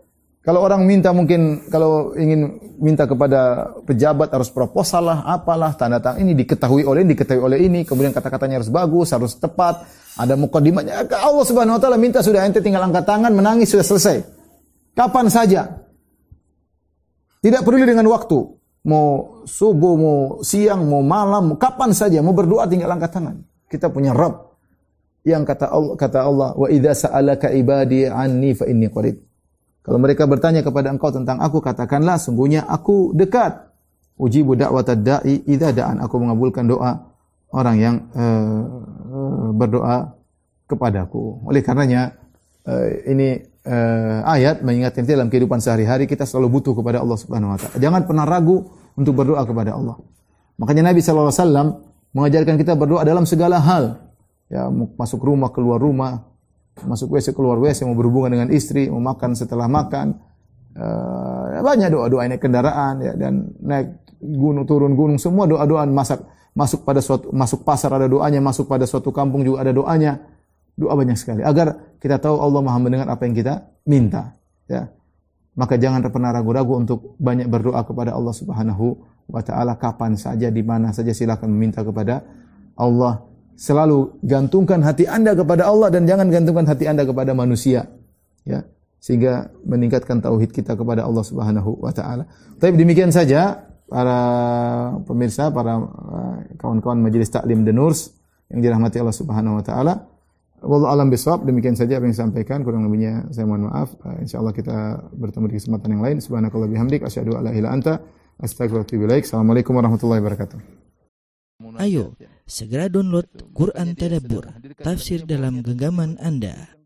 kalau orang minta mungkin kalau ingin minta kepada pejabat harus proposal lah, apalah tanda tangan ini diketahui oleh ini, diketahui oleh ini, kemudian kata-katanya harus bagus, harus tepat, ada mukadimahnya. Allah Subhanahu wa taala minta sudah ente tinggal angkat tangan, menangis sudah selesai. Kapan saja. Tidak perlu dengan waktu mau subuh, mau siang, mau malam, kapan saja mau berdoa tinggal angkat tangan. Kita punya Rabb yang kata Allah, kata Allah, wa idza sa'alaka ibadi anni fa inni qarib. Kalau mereka bertanya kepada engkau tentang aku, katakanlah sungguhnya aku dekat. Ujibu da'watad da'i idza da'an. Aku mengabulkan doa orang yang uh, berdoa kepadaku. Oleh karenanya uh, ini uh, ayat mengingatkan kita dalam kehidupan sehari-hari kita selalu butuh kepada Allah Subhanahu wa taala. Jangan pernah ragu untuk berdoa kepada Allah. Makanya Nabi sallallahu alaihi wasallam mengajarkan kita berdoa dalam segala hal. Ya, masuk rumah, keluar rumah, masuk WC, keluar WC, mau berhubungan dengan istri, mau makan setelah makan. Uh, banyak doa-doa naik kendaraan ya dan naik gunung turun gunung semua doa-doa masak masuk pada suatu masuk pasar ada doanya masuk pada suatu kampung juga ada doanya Doa banyak sekali agar kita tahu Allah Maha mendengar apa yang kita minta, ya. Maka jangan pernah ragu-ragu untuk banyak berdoa kepada Allah Subhanahu wa taala kapan saja di mana saja silakan meminta kepada Allah. Selalu gantungkan hati Anda kepada Allah dan jangan gantungkan hati Anda kepada manusia. Ya, sehingga meningkatkan tauhid kita kepada Allah Subhanahu wa taala. Tapi demikian saja para pemirsa, para eh, kawan-kawan majelis taklim Denurs yang dirahmati Allah Subhanahu wa taala. Wallahu alam bisawab. Demikian saja apa yang disampaikan. Kurang lebihnya saya mohon maaf. Uh, insyaallah kita bertemu di kesempatan yang lain. Subhanakallah bihamdik. Asyhadu an la ilaha anta. Astagfirullahaladzim. Assalamualaikum warahmatullahi wabarakatuh.
Ayo, segera download Quran Tadabbur, tafsir dalam genggaman Anda.